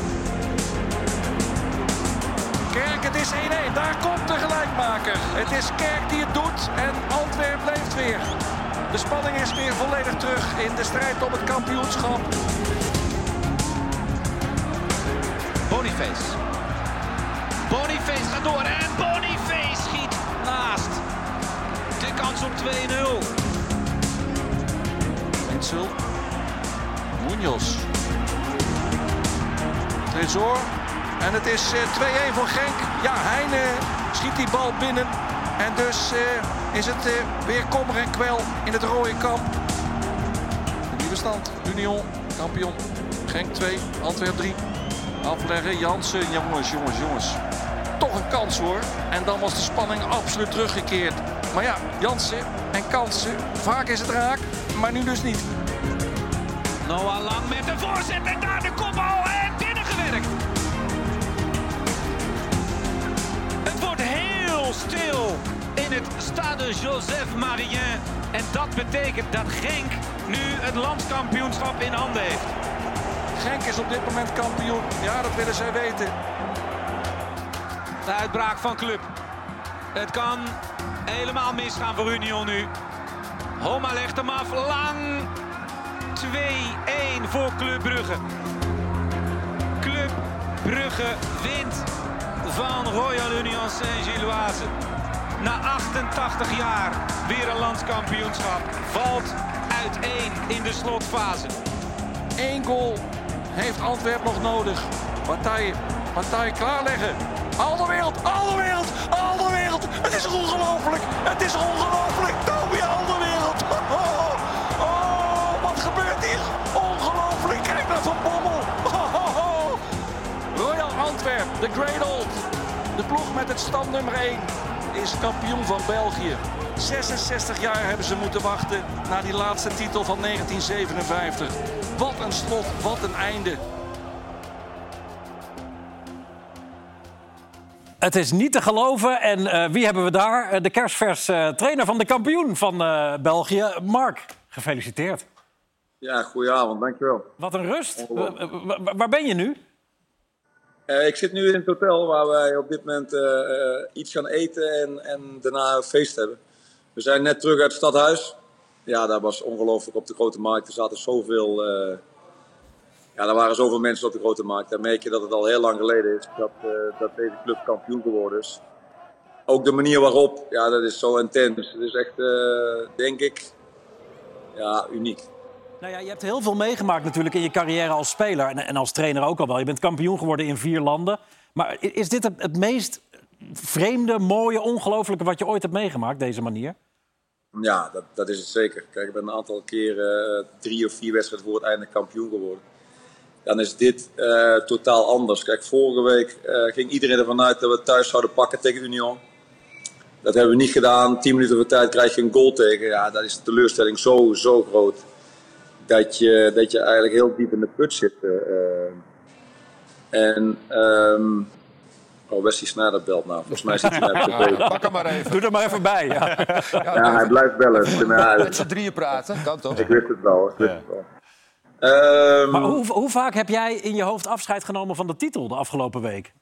I: Kerk, het is 1-1. Daar komt de gelijkmaker. Het is Kerk die het doet en Antwerp leeft weer. De spanning is weer volledig terug in de strijd om het kampioenschap. Boniface. Gaat door en Boniface schiet naast. De kans op 2-0. Insel. Munoz. Tresor. En het is 2-1 eh, voor Genk. Ja, Heine schiet die bal binnen. En dus uh, is het uh, weer kommer en kwel in het rode kamp. De nieuwe stand. Union, kampioen. Genk 2, Antwerp 3. Afleggen, Jansen. Jongens, jongens, jongens. Toch een kans hoor. En dan was de spanning absoluut teruggekeerd. Maar ja, Jansen en kansen. Vaak is het raak, maar nu dus niet.
J: Noah Lang met de voorzet en daar de kopbal en binnengewerkt. Het wordt heel stil in het Stade Joseph Marien. En dat betekent dat Genk nu het landskampioenschap in handen heeft.
I: Genk is op dit moment kampioen. Ja, dat willen zij weten.
J: De uitbraak van Club. Het kan helemaal misgaan voor Union nu. Homa legt hem af. Lang. 2-1 voor Club Brugge. Club Brugge wint van Royal Union Saint-Gilloise. Na 88 jaar weer een landskampioenschap. Valt uiteen in de slotfase.
I: Eén goal heeft Antwerp nog nodig. Partij, partij klaarleggen. Al de wereld, al de wereld, al de wereld. Het is ongelooflijk, het is ongelooflijk. Toby, al de wereld. *laughs* Oh, oh, wat gebeurt hier? Ongelooflijk, kijk naar Van Bommel. *laughs* Oh, Royal Antwerp, de Great Old. De ploeg met het stand nummer 1 is kampioen van België. 66 jaar hebben ze moeten wachten naar die laatste titel van 1957. Wat een slot, wat een einde.
A: Het is niet te geloven. En uh, wie hebben we daar? Uh, de kerstvers uh, trainer van de kampioen van België, Mark. Gefeliciteerd.
K: Ja, goedenavond, dankjewel.
A: Wat een rust. waar ben je nu?
K: ik zit nu in het hotel waar wij op dit moment iets gaan eten en, en daarna een feest hebben. We zijn net terug uit het stadhuis. Ja, dat was ongelooflijk op de grote markt. Er zaten zoveel. Uh, ja, er waren zoveel mensen op de grote markt. Daar merk je dat het al heel lang geleden is dat, uh, dat deze club kampioen geworden is. Ook de manier waarop, ja, dat is zo intens. Het is echt, uh, denk ik, ja, uniek.
A: Nou ja, je hebt heel veel meegemaakt natuurlijk in je carrière als speler en, en als trainer ook al wel. Je bent kampioen geworden in vier landen. Maar is dit het, het meest vreemde, mooie, ongelooflijke wat je ooit hebt meegemaakt, deze manier?
K: Ja, dat, dat is het zeker. Kijk, ik ben een aantal keren uh, drie of vier wedstrijden voor het einde kampioen geworden. Dan is dit uh, totaal anders. Kijk, vorige week uh, ging iedereen ervan uit dat we thuis zouden pakken tegen Union. Dat hebben we niet gedaan. Tien minuten voor tijd krijg je een goal tegen. Ja, dat is de teleurstelling zo, zo groot. Dat je, dat je eigenlijk heel diep in de put zit. en um, Oh, Wesley Sneijder belt nou. Volgens mij zit hij net
A: op Pak hem maar even. Doe er maar even bij. Ja,
K: ja hij blijft bellen.
F: Met z'n drieën praten, kan toch?
K: Ik wist het wel. Ik wist het wel.
A: Um, maar hoe, hoe, vaak heb jij in je hoofd afscheid genomen van de titel de afgelopen week?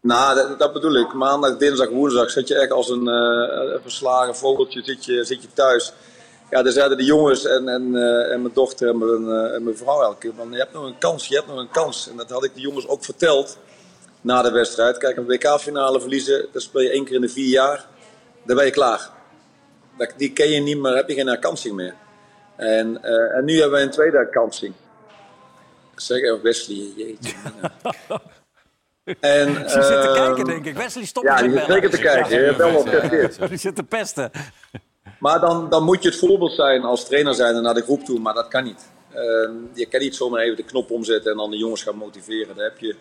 K: Nou, dat, dat bedoel ik. Maandag, dinsdag, woensdag zit je echt als een uh, verslagen vogeltje zit je, zit je thuis. Ja, daar zeiden de jongens en, en, uh, en mijn dochter en mijn, uh, en mijn vrouw elke keer van... je hebt nog een kans, je hebt nog een kans. En dat had ik de jongens ook verteld na de wedstrijd. Kijk, een WK-finale verliezen, dat speel je één keer in de vier jaar. Dan ben je klaar. Die ken je niet meer, heb je geen herkansing meer. En, uh, en nu hebben we een tweede herkansing. Zeg even Wesley, jeetje.
A: en, *laughs* Ze uh, zit te kijken, denk ik. Wesley, stop
K: Ja, die zit zeker te kijken. Ja, wel *laughs*
A: Die zit te pesten.
K: Maar dan, dan moet je het voorbeeld zijn als trainer zijn naar de groep toe, maar dat kan niet. Uh, je kan niet zomaar even de knop omzetten en dan de jongens gaan motiveren. Daar heb je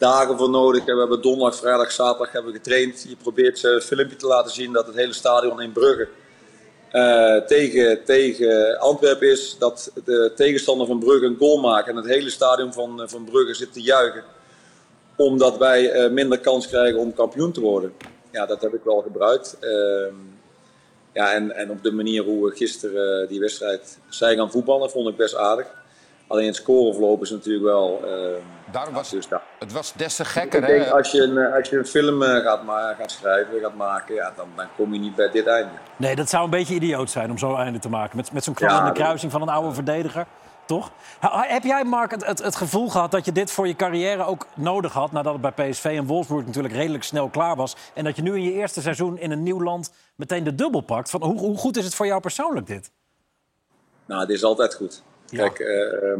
K: dagen voor nodig. We hebben donderdag, vrijdag, zaterdag hebben we getraind. Je probeert een filmpje te laten zien dat het hele stadion in Brugge uh, tegen, tegen Antwerpen is. Dat de tegenstander van Brugge een goal maakt en het hele stadion van, van Brugge zit te juichen. Omdat wij minder kans krijgen om kampioen te worden. Ja, dat heb ik wel gebruikt. Uh, ja, en, en op de manier hoe we gisteren die wedstrijd zijn gaan voetballen, vond ik best aardig. Alleen het scoreverloop is natuurlijk wel.
F: Daarom was dus, het was des te gekker.
K: Ik denk, hè? Als, je een, als je een film uh, gaat, gaat schrijven, gaat maken, ja, dan, dan kom je niet bij dit einde.
A: Nee, dat zou een beetje idioot zijn om zo'n einde te maken. Met, met zo'n knal in de kruising van een oude verdediger. Toch? Heb jij, Mark, het, het, het, gevoel gehad dat je dit voor je carrière ook nodig had... nadat het bij PSV en Wolfsburg natuurlijk redelijk snel klaar was... en dat je nu in je eerste seizoen in een nieuw land meteen de dubbel pakt? Van, hoe, hoe goed is het voor jou persoonlijk, dit?
K: Nou, dit is altijd goed. Kijk, uh,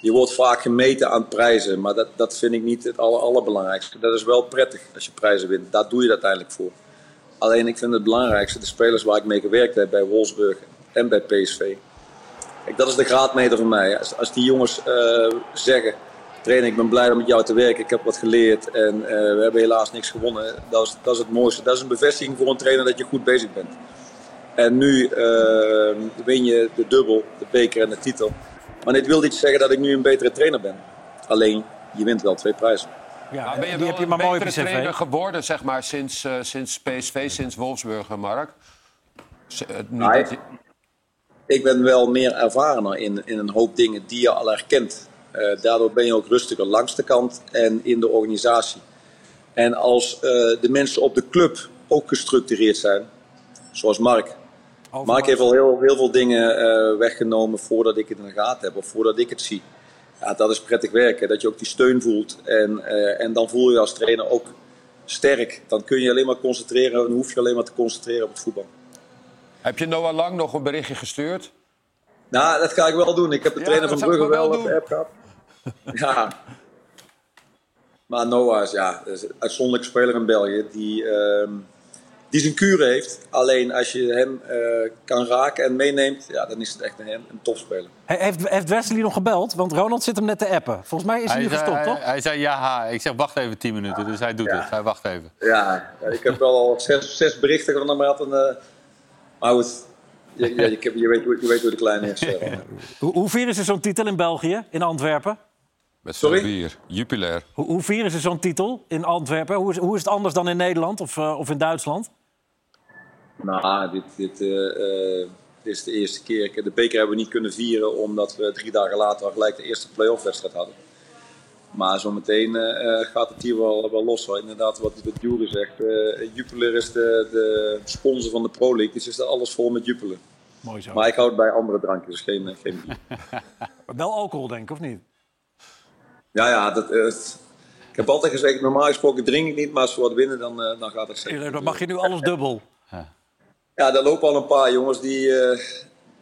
K: je wordt vaak gemeten aan prijzen, maar dat, dat vind ik niet het aller, allerbelangrijkste. Dat is wel prettig als je prijzen wint. Daar doe je het uiteindelijk voor. Alleen ik vind het belangrijkste, de spelers waar ik mee gewerkt heb bij Wolfsburg en bij PSV. Kijk, dat is de graadmeter voor mij. Als, als die jongens uh, zeggen trainer, ik ben blij om met jou te werken. Ik heb wat geleerd en we hebben helaas niks gewonnen. Dat is, dat is het mooiste. Dat is een bevestiging voor een trainer dat je goed bezig bent. En nu win je de dubbel, de beker en de titel. Maar dit wil niet zeggen dat ik nu een betere trainer ben. Alleen, je wint wel twee prijzen.
F: Ja, maar ben je wel heb je maar een betere trainer geworden zeg maar, sinds, uh, sinds PSV, sinds Wolfsburg, Mark?
K: Uh, nou, ik, ik ben wel meer ervarener in, in een hoop dingen die je al herkent. Uh, daardoor ben je ook rustiger langs de kant en in de organisatie. En als de mensen op de club ook gestructureerd zijn, zoals Mark. Mark heeft al heel, heel veel dingen weggenomen voordat ik het in de gaten heb of voordat ik het zie. Ja, dat is prettig werken. Dat je ook die steun voelt. En, uh, en dan voel je als trainer ook sterk. Dan kun je alleen maar concentreren. Dan hoef je alleen maar te concentreren op het voetbal.
F: Heb je Noah Lang nog een berichtje gestuurd?
K: Nou, dat ga ik wel doen. Ik heb de trainer van Brugge wel op de app gehad. *laughs* ja. Maar Noah is, ja, is een uitzonderlijke speler in België. Die, uh, die zijn kuren heeft. Alleen als je hem uh, kan raken en meeneemt, ja, dan is het echt een, een topspeler.
A: Heeft, heeft Wesley nog gebeld? Want Ronald zit hem net te appen. Volgens mij is hij, hij nu gestopt, toch?
D: Hij zei ja. Ik zeg wacht even 10 minuten, dus hij doet het. Hij wacht even.
K: Ja, ik heb wel al zes, zes berichten van hem gehad. En, uh, maar goed, je, je, je, je, weet, je weet hoe de kleine is. Uh. *laughs*
A: hoe, hoe vieren ze zo'n titel in België, in Antwerpen?
F: Met Sorry? bier, Jupiler.
A: Hoe, hoe vieren ze zo'n titel in Antwerpen? Hoe is, hoe is het anders dan in Nederland of, uh, of in Duitsland?
K: Nou, dit, dit, uh, dit is de eerste keer. De beker hebben we niet kunnen vieren omdat we drie dagen later al gelijk de eerste play-off wedstrijd hadden. Maar zometeen uh, gaat het hier wel, wel los. Hoor. Inderdaad, wat, wat Jury zegt. Uh, Jupiler is de, de sponsor van de Pro League. Dus is er alles vol met Jupiler.
A: Mooi zo.
K: Maar ik houd bij andere drankjes, geen, geen *laughs* bier.
A: wel alcohol, denk ik, of niet?
K: Ja, ja. Dat, ik heb altijd gezegd, normaal gesproken drink ik niet. Maar als we wat winnen, dan, dan gaat het zeker.
A: Dan mag je nu alles dubbel.
K: Ja, daar lopen al een paar jongens die, uh,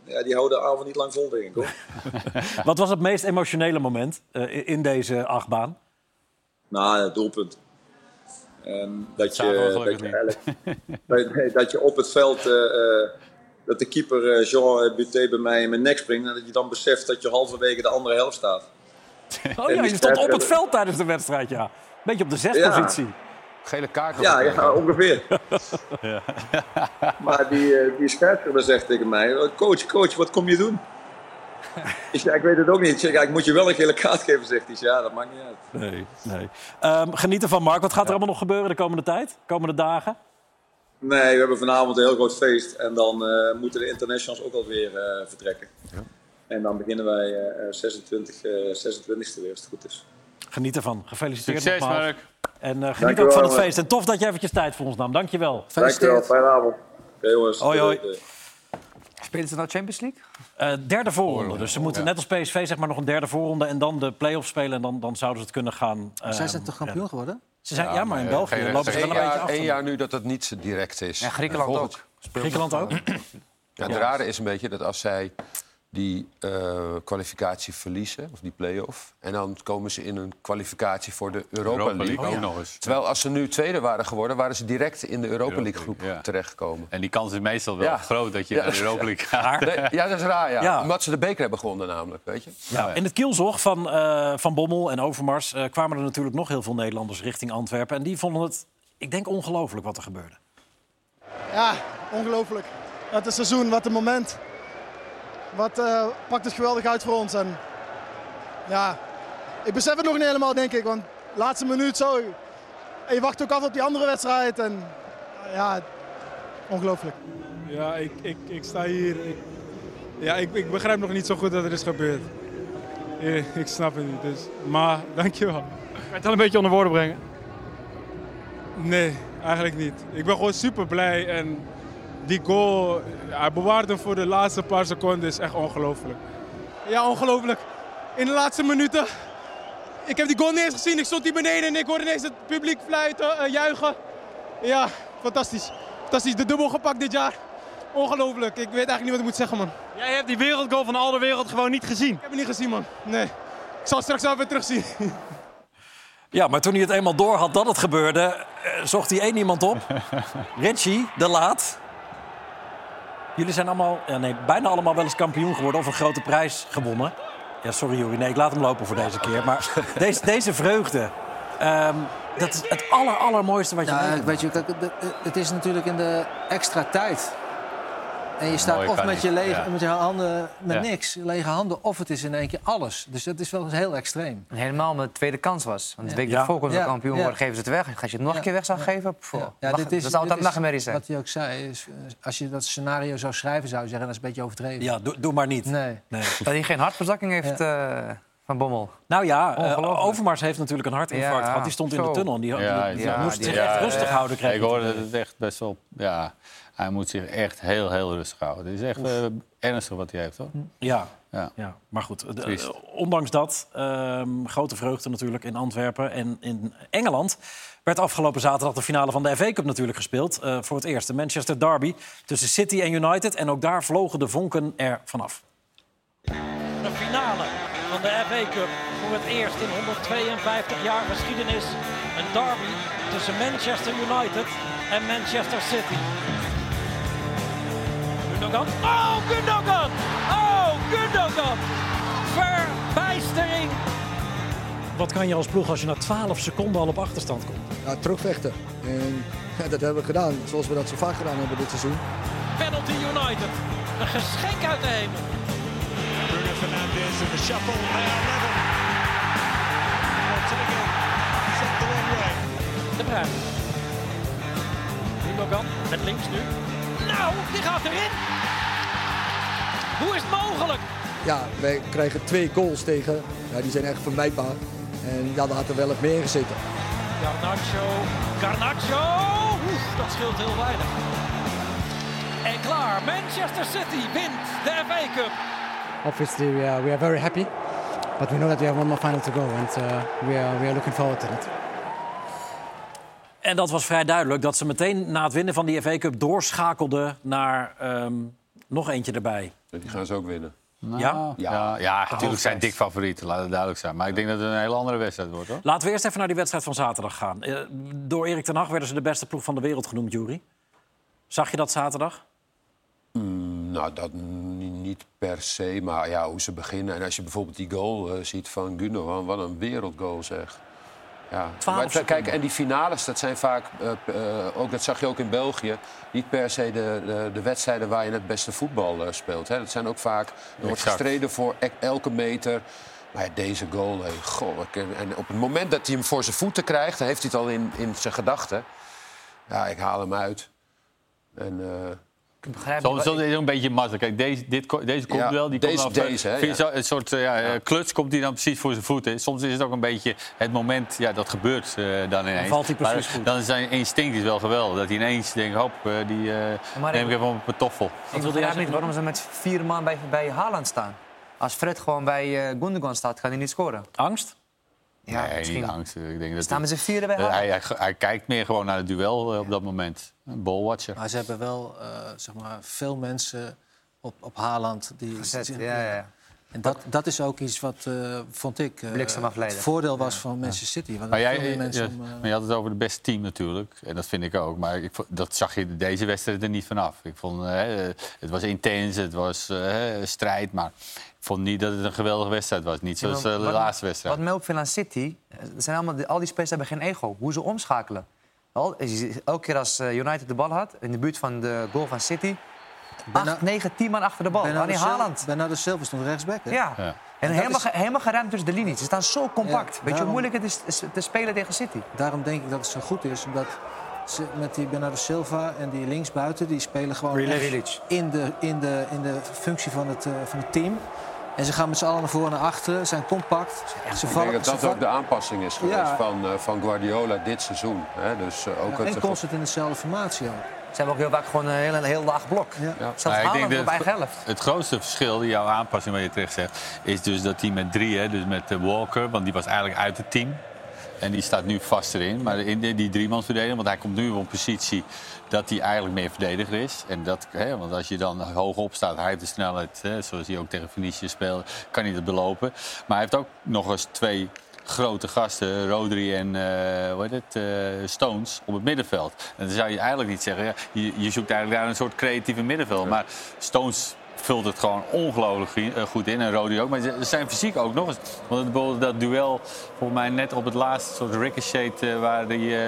K: ja, die houden de avond niet lang vol, denk ik. Hoor. *laughs*
A: Wat was het meest emotionele moment uh, in deze achtbaan?
K: Nou, het doelpunt. Um, dat, je, dat, je dat, dat, je op het veld, uh, dat de keeper Jean Buté bij mij in mijn nek springt... en dat je dan beseft dat je halverwege de andere helft staat. *laughs*
A: Oh ja, je stond op het veld tijdens de wedstrijd, ja. Beetje op de zespositie. Ja.
F: Gele kaart.
K: Ja, ja, ongeveer. *laughs* ja. *laughs* maar die, eh, die scheidsrechter zegt tegen mij: Coach, coach, wat kom je doen? ik, zeg, ik weet het ook niet. Ik zeg, ik moet je wel een gele kaart geven, zegt hij. Ja, dat maakt niet uit.
A: Nee, nee. Um, genieten van Mark. Wat gaat er allemaal nog gebeuren de komende tijd? komende dagen?
K: Nee, we hebben vanavond een heel groot feest. En dan uh, moeten de internationals ook alweer uh, vertrekken. Ja. En dan beginnen wij uh, 26, 26e weer, als het goed is.
A: Geniet ervan. Gefeliciteerd
D: Succes,
A: nogmaals.
D: Mark.
A: En uh, geniet ook van het feest. En tof dat je eventjes tijd voor ons nam. Dank je wel.
K: Dankjewel. Fijne avond. Oké, jongens.
A: Hoi, hoi.
B: Spelen ze nou Champions League?
A: Uh, derde voorronde. Dus ze moeten net als PSV zeg maar, nog een derde voorronde... en dan de play-offs spelen en dan, dan zouden ze het kunnen gaan...
C: Uh, Zij zijn toch kampioen geworden?
A: Ze zijn, ja, ja maar in België lopen ze wel een beetje af.
F: Eén jaar nu dat het niet direct is.
B: Ja, Griekenland ook.
A: Griekenland ook?
F: Ja, het rare is een beetje dat als zij die uh, kwalificatie verliezen, of die play-off. En dan komen ze in een kwalificatie voor de Europa, Europa League. Oh, ja. nog eens. Terwijl als ze nu tweede waren geworden, waren ze direct in de Europa, Europa League groep ja. terechtgekomen.
D: En die kans is meestal wel ja. groot dat je naar de Europa League gaat.
F: Nee, ja, dat is raar, ja. Omdat ze de beker hebben gewonnen namelijk, weet je.
A: Ja, in het kielzog van, uh, van Bommel en Overmars uh, kwamen er natuurlijk nog heel veel Nederlanders richting Antwerpen. En die vonden het, ik denk, ongelooflijk wat er gebeurde.
L: Ja, ongelooflijk. Het is seizoen, wat een moment wat uh, pakt het geweldig uit voor ons. En ja, ik besef het nog niet helemaal, denk ik. Want laatste minuut zo. En je wacht ook af op die andere wedstrijd. En ja, ongelooflijk.
M: Ja, ik, ik, ik sta hier. Ik, ja, ik, ik begrijp nog niet zo goed dat er is gebeurd. Ik, ik snap het niet. Dus, maar *laughs* dankjewel.
A: Kan je het al een beetje onder woorden brengen?
M: Nee, eigenlijk niet. Ik ben gewoon super blij. En die goal, hij bewaart hem voor de laatste paar seconden, is echt ongelooflijk.
L: Ja, ongelooflijk. In de laatste minuten. Ik heb die goal niet eens gezien. Ik stond hier beneden en ik hoorde ineens het publiek fluiten, uh, juichen. Ja, fantastisch. Fantastisch. De dubbel gepakt dit jaar. Ongelooflijk. Ik weet eigenlijk niet wat ik moet zeggen, man.
A: Jij hebt die wereldgoal van al de wereld gewoon niet gezien? Ik
L: heb hem niet gezien, man. Nee. Ik zal het straks wel weer terugzien. *laughs*
A: Ja, maar toen hij het eenmaal door had dat het gebeurde, uh, zocht hij één iemand op. *laughs* Richie, de Laat. Jullie zijn allemaal, ja nee, bijna allemaal wel eens kampioen geworden of een grote prijs gewonnen. Ja, sorry Juri. Nee, ik laat hem lopen voor deze keer. Maar *laughs* deze, deze vreugde... Ehm, dat is het aller, allermooiste wat je meemaakt.
C: weet je, het is natuurlijk in de extra tijd. En je staat of met
D: niet.
C: je, lege,
D: Ja.
C: met je handen met
D: Ja.
C: niks, lege handen, of het is in één keer alles. Dus dat is wel heel extreem.
B: En helemaal omdat het tweede kans was. Want de week
C: Ja.
B: ervoor kon ze
C: Ja.
B: kampioen
C: Ja.
B: worden, geven ze het weg. Als je het nog een keer weg zou geven, pff,
C: Ja,
B: lach-
C: dit is,
B: dat is altijd nachtmerrie zijn.
C: Wat hij ook zei, is, eh, als je dat scenario zou schrijven, zou je zeggen, dat is een beetje overdreven.
A: Ja, doe, doe maar niet.
C: Nee.
A: Nee.
B: Dat hij geen hartverzakking heeft eh, van Bommel.
A: Nou ja, eh,
B: Ongelooflijk.
A: Overmars heeft natuurlijk een hartinfarct
B: Ja,
A: gehad. Die stond in de tunnel en die, die- die
D: ja,
A: moest zich
B: ja,
A: echt rustig
D: ja.
A: houden. Kreeg
D: Ik hoorde het echt best wel. Ja, hij moet zich echt heel, heel rustig houden. Het is echt eh, ernstig wat hij heeft, hoor.
A: Ja,
D: Ja.
A: ja, maar goed. de- eh, ondanks dat, ehm, grote vreugde natuurlijk in Antwerpen. En in Engeland werd afgelopen zaterdag de finale van de FA Cup natuurlijk gespeeld. Eh, voor het eerst de Manchester Derby tussen City en United. En ook daar vlogen de vonken er vanaf. De finale van de FA Cup voor het eerst in 152 jaar geschiedenis. Een derby tussen Manchester United en Manchester City. Gundogan. Oh, Gundogan! Oh, Gundogan! Verbijstering! Wat kan je als ploeg als je na 12 seconden al op achterstand komt?
N: ja, terugvechten. En ja, dat hebben we gedaan, zoals we dat zo vaak gedaan hebben dit seizoen.
A: Penalty United. Een geschenk uit de hemel.
J: Bruno Fernandes in the shuffle. They are level. Once again, set the wrong way.
A: De Bruyne. Gundogan met links nu. Nou, die gaat erin! Hoe is het mogelijk?
N: Ja, wij krijgen twee goals tegen. Ja, die zijn echt vermijdbaar. En ja, daar had er wel het meer gezeten.
A: Garnacho. Garnacho! Oef, dat scheelt heel weinig. En klaar, Manchester City wint de FA Cup.
O: Obviously, we are, we are very happy, but we know that we have one more final to go, and uh, we, are, we are looking forward to that.
A: En dat was vrij duidelijk dat ze meteen na het winnen van die FA Cup doorschakelde naar ehm, nog eentje erbij.
F: Die gaan ze ook winnen.
A: Ja?
D: Ja, ja, ja natuurlijk zijn dik favorieten, laat het duidelijk zijn. Maar ik denk dat het een hele andere wedstrijd wordt, hoor.
A: Laten we eerst even naar die wedstrijd van zaterdag gaan. Eh, door Erik ten Hag werden ze de beste ploeg van de wereld genoemd, Jury. Zag je dat zaterdag?
F: Mm, nou, dat ni- niet per se, maar ja, hoe ze beginnen. En als je bijvoorbeeld die goal eh, ziet van Gundogan, wat een wereldgoal zeg. Ja.
A: 12
F: Maar, kijk, en die finales, dat zijn vaak, eh, eh, ook, dat zag je ook in België, niet per se de, de, de wedstrijden waar je het beste voetbal eh, speelt. Hè. Dat zijn ook vaak, er wordt
D: Exact.
F: gestreden voor e- elke meter. Maar ja, deze goal, hey, goh, ik- en op het moment dat hij hem voor zijn voeten krijgt, dan heeft hij het al in, in zijn gedachten. Ja, ik haal hem uit. En, eh,
B: Ik begrijp
D: Soms is het ook een beetje makkelijk. Kijk, deze, dit, deze komt
F: Ja,
D: wel. Die
F: deze-
D: komt dan,
F: deze, ja.
D: zo- Een soort eh, ja, eh, kluts komt die dan precies voor zijn voeten. Soms is het ook een beetje het moment, ja, dat gebeurt eh, dan ineens.
A: valt hij precies
D: Maar
A: goed.
D: Dan is zijn instinct is wel geweldig. Dat hij ineens denkt, hop, die eh, neem
B: ik-
D: ik even op mijn toffel.
B: Ik begrijp niet waarom ze met vier man bij, bij Haaland staan. Als Fred gewoon bij eh Gundogan staat, kan hij niet scoren.
A: Angst?
B: Ja,
D: nee,
B: misschien.
D: niet angst. Ik denk dat
B: Staan met z'n vieren bij
D: Eh, hij, hij, hij kijkt meer gewoon naar het duel eh, op dat moment. Een ballwatcher.
C: Maar ze hebben wel eh, zeg maar, veel mensen op, op Haaland. Die,
B: Gezet,
C: die-
B: ja, ja.
C: En dat, dat is ook iets wat, eh, vond ik, eh, het voordeel was van Manchester City. Want
D: Maar, jij,
C: mensen om, eh,
D: maar je had het over het beste team natuurlijk. En dat vind ik ook. Maar ik, dat zag je deze wedstrijd er niet vanaf. Ik vond, het was intens, het was strijd. Maar ik vond niet dat het een geweldige wedstrijd was. Niet zoals
B: Ja, maar
D: de
B: wat-
D: laatste wedstrijd.
B: Wat mij opviel aan City, zijn allemaal, al die spelers hebben geen ego. Hoe ze omschakelen. Al, elke keer als United de bal had, in de buurt van de goal van City... acht, negen, tien man achter de bal. Alleen
C: Sil-
B: Haaland.
C: Bernardo Silva stond rechtsback. Hè?
B: Ja.
D: Ja.
B: En helemaal,
C: is-
B: ge- helemaal geruimd tussen de linies. Ze staan zo compact.
C: Ja,
B: Weet je hoe moeilijk het is te spelen tegen City?
C: Daarom denk ik dat het zo goed is. Omdat ze met die Bernardo Silva en die linksbuiten... die spelen gewoon in de, in, de, in de functie van het, eh, van het team. En ze gaan met z'n allen naar voren en naar achteren. zijn compact. Ze
F: ik
C: vallen,
F: denk dat dat
C: vallen-
F: ook de aanpassing is geweest
C: Ja.
F: van, eh, van Guardiola dit seizoen. Hè? Dus, eh, ook
C: Ja,
F: het,
C: en constant in dezelfde formatie ook.
B: Ze hebben ook heel vaak gewoon een heel, een heel laag blok.
C: Ja.
B: Zelfs
D: ik denk
B: op
D: dat
B: eigen helft.
D: het grootste verschil, die jouw aanpassing wat je terecht zegt, is dus dat hij met drie, hè, dus met eh, Walker, want die was eigenlijk uit het team. En die staat nu vast erin. Maar in die, verdediger, want hij komt nu op een positie dat hij eigenlijk meer verdediger is. En dat, hè, want als je dan hoog op staat, hij heeft de snelheid, hè, zoals hij ook tegen Venetië speelde, kan hij dat belopen. Maar hij heeft ook nog eens twee grote gasten, Rodri en eh, hoe heet het, eh, Stones, op het middenveld. En dan zou je eigenlijk niet zeggen, ja, je, je zoekt eigenlijk daar een soort creatieve middenveld. Maar Stones vult het gewoon ongelooflijk goed in. En Rodi ook. Maar zijn fysiek ook nog eens. Want bijvoorbeeld dat duel, volgens mij net op het laatste soort ricochet... Uh, waar die uh,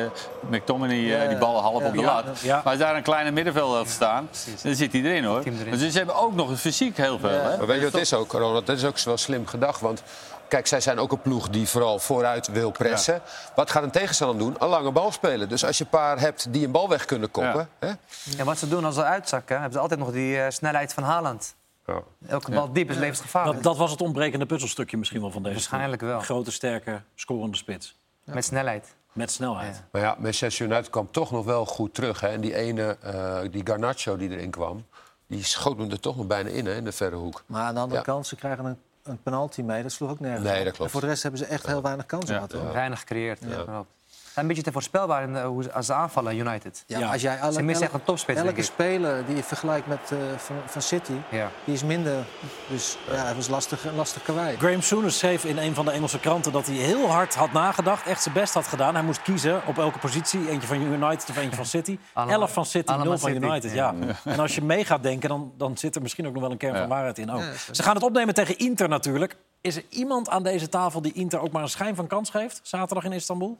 D: McTominay uh, die bal half op de lat. Maar als daar een kleine middenvelder had staan, dan zit hij erin hoor. Dus ze hebben ook nog een fysiek heel veel. Hè?
F: Maar weet je wat het is ook, Ronald? Dat is ook wel slim gedacht. Want Kijk, zij zijn ook een ploeg die vooral vooruit wil pressen. Wat gaat een tegenstander doen? Een lange bal spelen. Dus als je een paar hebt die een bal weg kunnen koppen...
B: Ja. Hè? En wat ze doen als ze uitzakken, hebben ze altijd nog die uh, snelheid van Haaland. Ja. Elke bal diep is levensgevaarlijk.
A: Dat, dat, was het ontbrekende puzzelstukje misschien wel van deze
B: Waarschijnlijk wel.
A: Grote, sterke, scorende spits.
B: Met snelheid.
A: Met snelheid.
F: Maar ja, Manchester United kwam toch nog wel goed terug. Hè? En die ene, uh, die Garnacho die erin kwam... die schoot hem er toch nog bijna in, hè, in de verre hoek.
C: Maar aan de andere kant, ze krijgen een een penalty mee. Dat sloeg ook nergens
F: Nee, dat klopt.
C: En voor de rest hebben ze echt heel weinig kansen gehad.
B: Ja. Weinig gecreëerd. Ja. Een beetje te voorspelbaar in de, als ze aanvallen, United.
C: Ja, Als jij alle,
B: ze missen echt een topspits.
C: Elke speler die je vergelijkt met uh, van, van, City,
B: ja.
C: die is minder. Dus ja, het was lastig, lastig karwei.
A: Graham Souness schreef in een van de Engelse kranten dat hij heel hard had nagedacht, echt zijn best had gedaan. Hij moest kiezen op elke positie, eentje van United of eentje van City. *laughs* Elf van City, nul van United. Ja. *laughs* En als je mee gaat denken, dan, dan zit er misschien ook nog wel een kern van waarheid in. Ook. Ze gaan het opnemen tegen Inter natuurlijk. Is er iemand aan deze tafel die Inter ook maar een schijn van kans geeft? Zaterdag in Istanbul?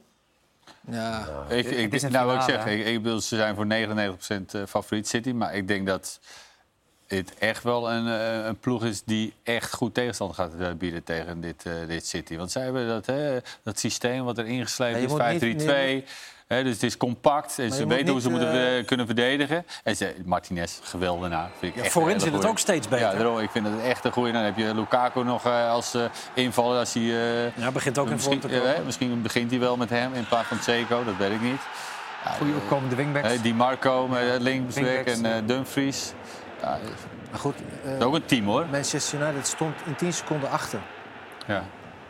C: Ja.
D: Ik, ik, ik nou, wat ik zeg, ik, ik bedoel, ze zijn voor 99% favoriet City. Maar ik denk dat het echt wel een, een ploeg is die echt goed tegenstand gaat bieden tegen dit, uh, dit City. Want zij hebben dat, hè, dat systeem wat er ingeslepen is, 5-3-2. He, dus het is compact en ze weten hoe ze moeten uh... kunnen verdedigen. En ze, Martinez, geweldenaar. Vind ik
A: ja, voorin zit het ook steeds beter.
D: Ja, daarom, ik vind het echt een goede. Dan heb je Lukaku nog uh, als uh, invaller. Als hij,
A: ja, begint ook in vorm te
D: komen. misschien begint hij wel met hem in plaats van Zeko, dat weet ik niet.
B: Goeie opkomende wingbacks.
D: Die Marco, linksback en Dumfries. Ja,
C: maar goed,
D: dat is ook een team hoor.
C: Manchester United stond in 10 seconden achter.
D: Ja.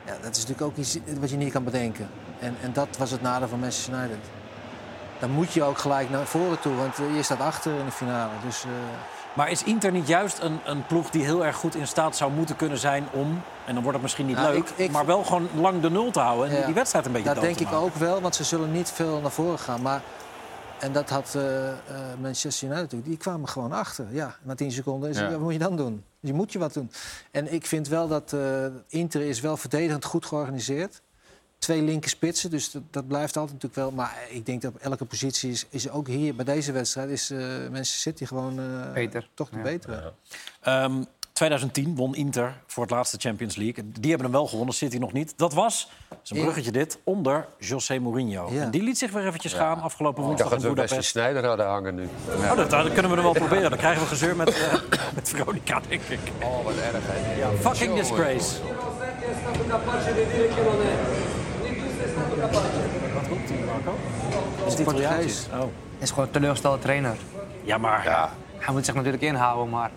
C: Ja, dat is natuurlijk ook iets wat je niet kan bedenken. En, en dat was het nadeel van Manchester United. Dan moet je ook gelijk naar voren toe, want je staat achter in de finale. Dus, uh...
A: Maar is Inter niet juist een, een ploeg die heel erg goed in staat zou moeten kunnen zijn om... en dan wordt het misschien niet nou, leuk, ik, ik... maar wel gewoon lang de nul te houden... en ja. die wedstrijd een beetje
C: Dat denk ik ook wel, want ze zullen niet veel naar voren gaan. Maar en dat had uh, uh, Manchester United Die kwamen gewoon achter. Ja, na 10 seconden. Is, ja. Wat moet je dan doen? Je moet je wat doen. En ik vind wel dat uh, Inter is wel verdedigend goed georganiseerd. Twee linker spitsen, dus dat, dat, blijft altijd natuurlijk wel. Maar ik denk dat op elke positie is, is ook hier bij deze wedstrijd... is Manchester City gewoon
B: Beter.
C: toch de ja. betere.
A: Um, 2010 won Inter voor het laatste Champions League. Die hebben hem wel gewonnen, City nog niet. Dat was, zo'n bruggetje dit, onder José Mourinho. Ja. En die liet zich weer eventjes gaan afgelopen woensdag
F: in Budapest. dat we Snijder hadden hangen nu.
A: Ja. Oh, dat, dat, kunnen we er wel proberen. Dan krijgen we gezeur met, uh, *coughs* met Veronica, denk ik.
F: Oh, wat erg. Hè.
A: Ja, fucking disgrace. Wat komt hij, Marco?
B: Is dit Portugees? Oh. is gewoon een teleurgestelde trainer.
A: Ja, maar...
F: Ja.
B: Hij moet zich natuurlijk inhouden, maar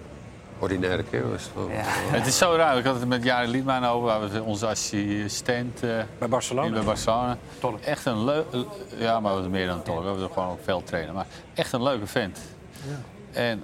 F: ordinaire kerel is het
D: ja. Het is zo raar. Ik had het met Jari Liedman over, onze assistent uh,
A: bij Barcelona.
D: Bij Barcelona. Tolk. Echt een leuk. Ja, maar we meer dan een tolk. We hebben gewoon ook veel trainen. Maar echt een leuke vent. Ja. En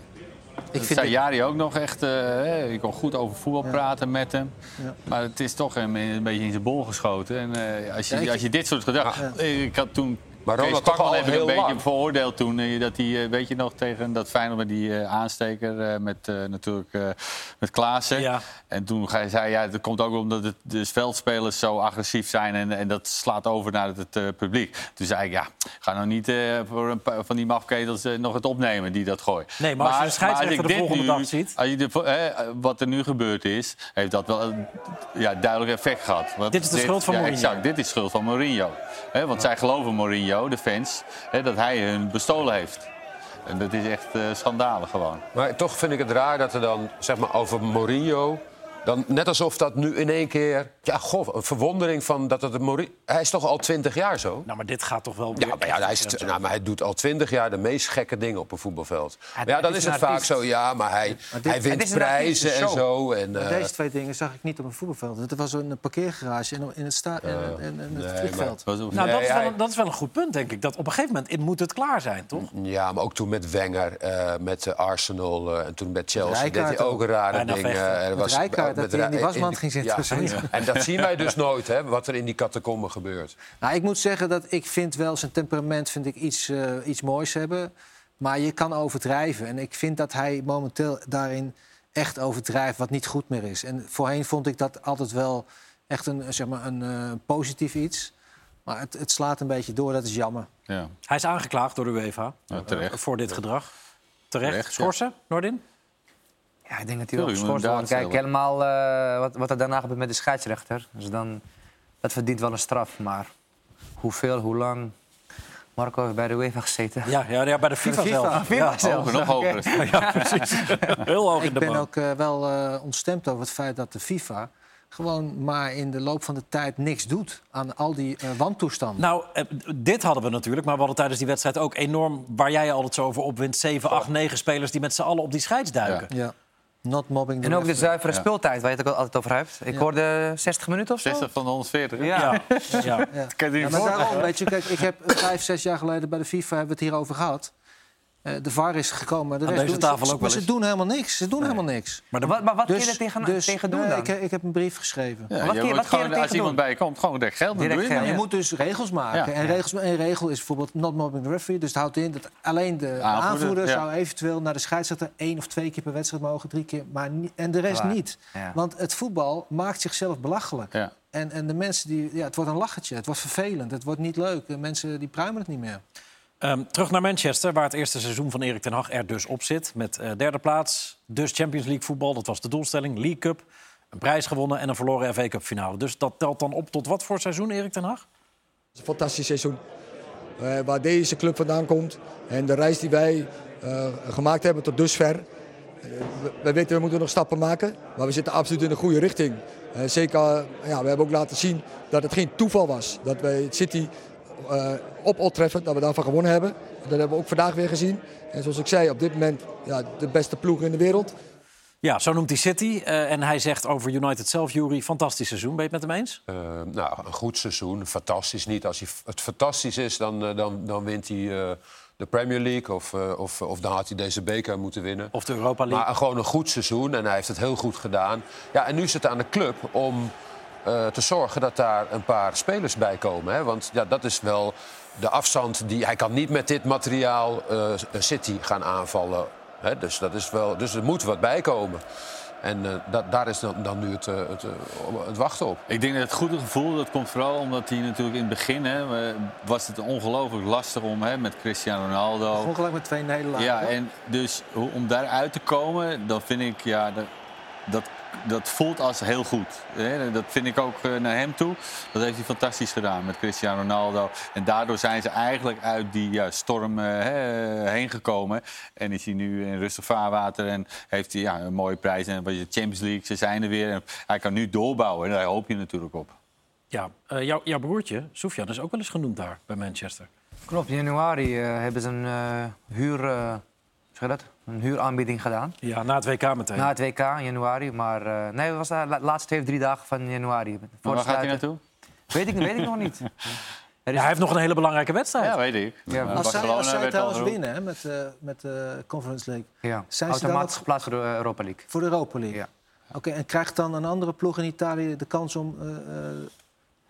D: ik vind zei Jari ook nog echt. Uh, je kon goed over voetbal praten met hem. Ja. Maar het is toch een, een, beetje in zijn bol geschoten. En uh, als, je, als je dit soort gedachten. Ik had toen
F: maar Ronald toch al
D: even
F: een
D: beetje
F: lang.
D: veroordeeld toen. Uh, dat hij, uh, weet je nog, tegen dat Feyenoord met die uh, aansteker met natuurlijk met Klaassen.
A: Ja.
D: En toen zei hij, ja, dat komt ook omdat het, de veldspelers zo agressief zijn en, en dat slaat over naar het, het publiek. Toen zei ik, ja, ga nou niet voor een paar van die mafketels nog het opnemen die dat gooien.
A: Nee, maar, maar als je de scheidsrechter de volgende
D: nu,
A: dag ziet...
D: Als je de, wat er nu gebeurd is, heeft dat wel een ja, duidelijk effect gehad.
A: Want dit is de schuld van
D: ja,
A: Mourinho.
D: Exact, dit is schuld van Mourinho. He, want zij geloven Mourinho, de fans, he, dat hij hun bestolen heeft. En dat is echt uh, schandalig gewoon.
F: Maar toch vind ik het raar dat er dan, zeg maar, over Mourinho... Dan, net alsof dat nu in één keer... Ja, goh, een verwondering van dat het een. Hij is toch al twintig jaar zo?
A: Nou, maar dit gaat toch wel...
F: Ja, maar, ja, hij, is, nou, maar hij doet al twintig jaar de meest gekke dingen op een voetbalveld. Ja, ja dan is het vaak zo, ja, maar hij, maar dit, hij wint prijzen en zo. En,
C: uh, deze twee dingen zag ik niet op een voetbalveld. Het was een parkeergarage in, in het, sta uh, in het nee, vliegveld.
A: Maar, nou, nee, dat, is wel, dat, is wel, een goed punt, denk ik. Dat op een gegeven moment moet het klaar zijn, toch?
F: Ja, maar ook toen met Wenger, uh, met Arsenal en toen met Chelsea... deed hij ook rare dingen.
C: Met Rijkaard, dat hij in die wasmand ging zitten.
F: Ja, en dat zien wij dus nooit, hè, wat er in die catacomben gebeurt.
C: Nou, ik moet zeggen dat ik vind wel zijn temperament vind ik iets, uh, iets moois hebben. Maar je kan overdrijven. En ik vind dat hij momenteel daarin echt overdrijft, wat niet goed meer is. En voorheen vond ik dat altijd wel echt een, zeg maar, een uh, positief iets. Maar het, het, slaat een beetje door, dat is jammer.
A: Ja. Hij is aangeklaagd door de UEFA ja, uh, voor dit gedrag. Terecht. terecht Schorsen, ja.
B: Ja, ik denk dat hij wel geschorst wordt. Kijk, helemaal uh, wat, wat er daarna gebeurt met de scheidsrechter. Dus dan, dat verdient wel een straf. Maar hoeveel, hoe lang... Marco heeft bij de UEFA gezeten.
A: Ja, ja, ja bij de FIFA,
B: de
A: FIFA.
B: zelf. FIFA ja, zelf.
D: nog hoger. *laughs*
A: ja, precies. Heel hoog in
C: de
A: Ik
C: ben ook uh, wel uh, ontstemd over het feit dat de FIFA gewoon maar in de loop van de tijd niks doet aan al die uh, wantoestanden.
A: Nou, dit hadden we natuurlijk, maar we hadden tijdens die wedstrijd ook enorm... waar jij altijd zo over opwint, 7, 8, 9 spelers... die met z'n allen op die scheids duiken.
C: Ja. ja. Not mobbing
B: en ook de zuivere ja. speeltijd, waar je het ook altijd over hebt. Ik ja. hoorde 60 minuten of zo.
D: 60 van de 140.
B: Ja. ja.
C: ja. ja. Kan je niet maar daarom, weet je, kijk, ik heb vijf, zes jaar geleden bij de FIFA hebben we het hierover gehad. Uh, de VAR is gekomen. De
A: Aan deze
C: doen,
A: tafel
C: ze,
A: ook wel
C: ze doen helemaal niks. Ze doen nee. helemaal niks.
B: Maar, de, maar, maar wat dus, kun je er tegen,
C: dus,
B: tegen doen
C: nee,
B: dan?
C: Ik, ik, heb een brief geschreven.
D: Ja, wat je wat gewoon, als iemand bij je komt, gewoon direct geld
C: direct. Geld. Je, moet dus regels maken. En regels, een regel is bijvoorbeeld not mobbing the referee. Dus dat houdt in dat alleen de aanvoerder, aanvoerder zou eventueel naar de scheidsrechter één of twee keer per wedstrijd mogen, drie keer, maar niet, en de rest niet. Want het voetbal maakt zichzelf belachelijk. En, en de mensen die, ja, het wordt een lachertje, het wordt vervelend, het wordt niet leuk. De mensen die pruimen het niet meer.
A: Um, terug naar Manchester, waar het eerste seizoen van Erik ten Hag er dus op zit. Met uh, derde plaats, dus Champions League voetbal, dat was de doelstelling. League Cup, een prijs gewonnen en een verloren FA Cup finale. Dus dat telt dan op tot wat voor seizoen, Erik ten Hag?
N: Een fantastisch seizoen. Uh, waar deze club vandaan komt en de reis die wij uh, gemaakt hebben tot dusver. we weten, we moeten nog stappen maken, maar we zitten absoluut in de goede richting. zeker, ja, we hebben ook laten zien dat het geen toeval was. Dat wij City uh, op Old Trafford, dat we daarvan gewonnen hebben. Dat hebben we ook vandaag weer gezien. En zoals ik zei, op dit moment ja, de beste ploeg in de wereld.
A: Ja, zo noemt hij City. Uh, en hij zegt over United zelf, Jury, fantastisch seizoen. Ben je het met hem eens?
F: Uh, nou, een goed seizoen. Fantastisch niet. Als hij het fantastisch is, dan, dan, dan wint hij uh, de Premier League. Of, of, of dan had hij deze beker moeten winnen.
A: Of de Europa League.
F: Maar gewoon een goed seizoen. En hij heeft het heel goed gedaan. Ja, en nu is het aan de club om... Uh, te zorgen dat daar een paar spelers bij komen. Hè? Want ja, dat is wel de afstand die... Hij kan niet met dit materiaal uh, City gaan aanvallen. Hè? Dus, dat is wel, dus er moet wat bij komen. En uh, da daar is dan, dan nu het, het, het, wachten op.
D: Ik denk dat het goede gevoel, dat komt vooral omdat hij natuurlijk in het begin... Hè, was het ongelooflijk lastig om hè, met Cristiano Ronaldo...
C: Gewoon gelijk met twee nederlagen.
D: Ja, en dus om daaruit te komen, dan vind ik... Ja, dat, dat dat voelt als heel goed. Dat vind ik ook naar hem toe. Dat heeft hij fantastisch gedaan met Cristiano Ronaldo. En daardoor zijn ze eigenlijk uit die ja, storm heen gekomen. En is hij nu in rustig vaarwater en heeft hij ja, een mooie prijs. En de Champions League, ze zijn er weer. En hij kan nu doorbouwen en daar hoop je natuurlijk op.
A: Ja, uh, jou, jouw broertje, Sofian, is ook wel eens genoemd daar bij Manchester.
B: Klopt, in januari uh, hebben ze een uh, huur... zeg dat? Een huuraanbieding gedaan.
A: Ja, na het WK meteen.
B: Na het WK in januari. Maar uh, nee, het was de laatste twee of drie dagen van januari.
D: Voor waar gaat hij naartoe?
B: Weet ik, weet ik nog niet. *laughs*
A: Ja, hij heeft nog een hele belangrijke wedstrijd.
D: Ja, weet ik. Ja,
C: als zij, als zij trouwens winnen hè, met, uh, met de uh, Conference League...
B: Ja. Zijn automatisch ze geplaatst voor de Europa League.
C: Voor de Europa League? Ja. Oké, okay, en krijgt dan een andere ploeg in Italië de kans om...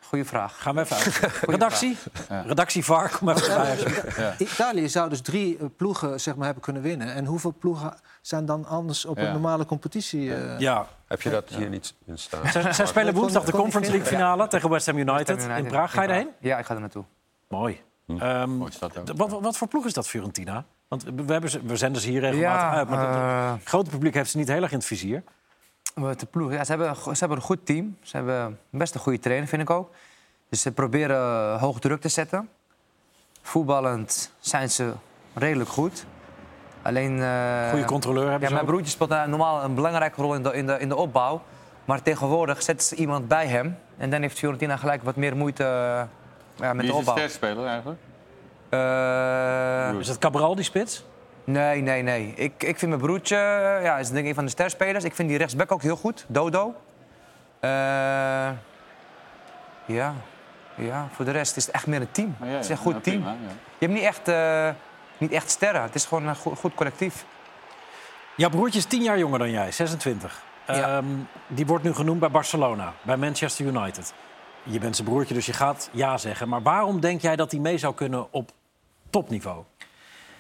B: Goeie vraag.
A: Gaan we even uit. Redactie? Ja. Redactie VAR, kom even bij.
C: Ja. Italië zou dus drie ploegen zeg maar, hebben kunnen winnen. En hoeveel ploegen zijn dan anders op een normale competitie? Uh...
A: Ja.
F: Heb je dat hier niet in staan?
A: Zij, zij spelen woensdag de Conference League finale tegen West Ham United, in Praag. Ga je erheen?
B: Ja, ik ga er naartoe.
A: Mooi. Hm. Um, wat, wat, voor ploeg is dat, Fiorentina? Want we, hebben ze, we zenden ze hier regelmatig uit. Maar uh, het grote publiek heeft ze niet heel erg in het vizier.
B: De ploeg, ja, ze, hebben, ze hebben een goed team. Ze hebben best een goede trainer, vind ik ook. Dus ze proberen hoog druk te zetten. Voetballend zijn ze redelijk goed. Alleen... Uh,
A: Goede controleur hebben
B: ja, Mijn broertje speelt normaal een belangrijke rol in de, in, de, in de opbouw. Maar tegenwoordig zetten ze iemand bij hem. En dan heeft Fiorentina gelijk wat meer moeite uh, ja, met
D: Wie
B: de opbouw.
D: Wie is de speler eigenlijk?
A: Uh, is dat Cabral, die spits?
B: Nee, nee, nee. Ik, ik vind mijn broertje... Ja, is denk ik een van de sterspelers. Ik vind die rechtsback ook heel goed. Dodo. ja... Ja, voor de rest is het echt meer een team. Ja, ja, het is een goed ja, team. Prima, je hebt niet echt, uh, niet echt sterren. Het is gewoon een goed, goed collectief.
A: Jouw broertje is tien jaar jonger dan jij, 26. Um, die wordt nu genoemd bij Barcelona, bij Manchester United. Je bent zijn broertje, dus je gaat ja zeggen. Maar waarom denk jij dat hij mee zou kunnen op topniveau?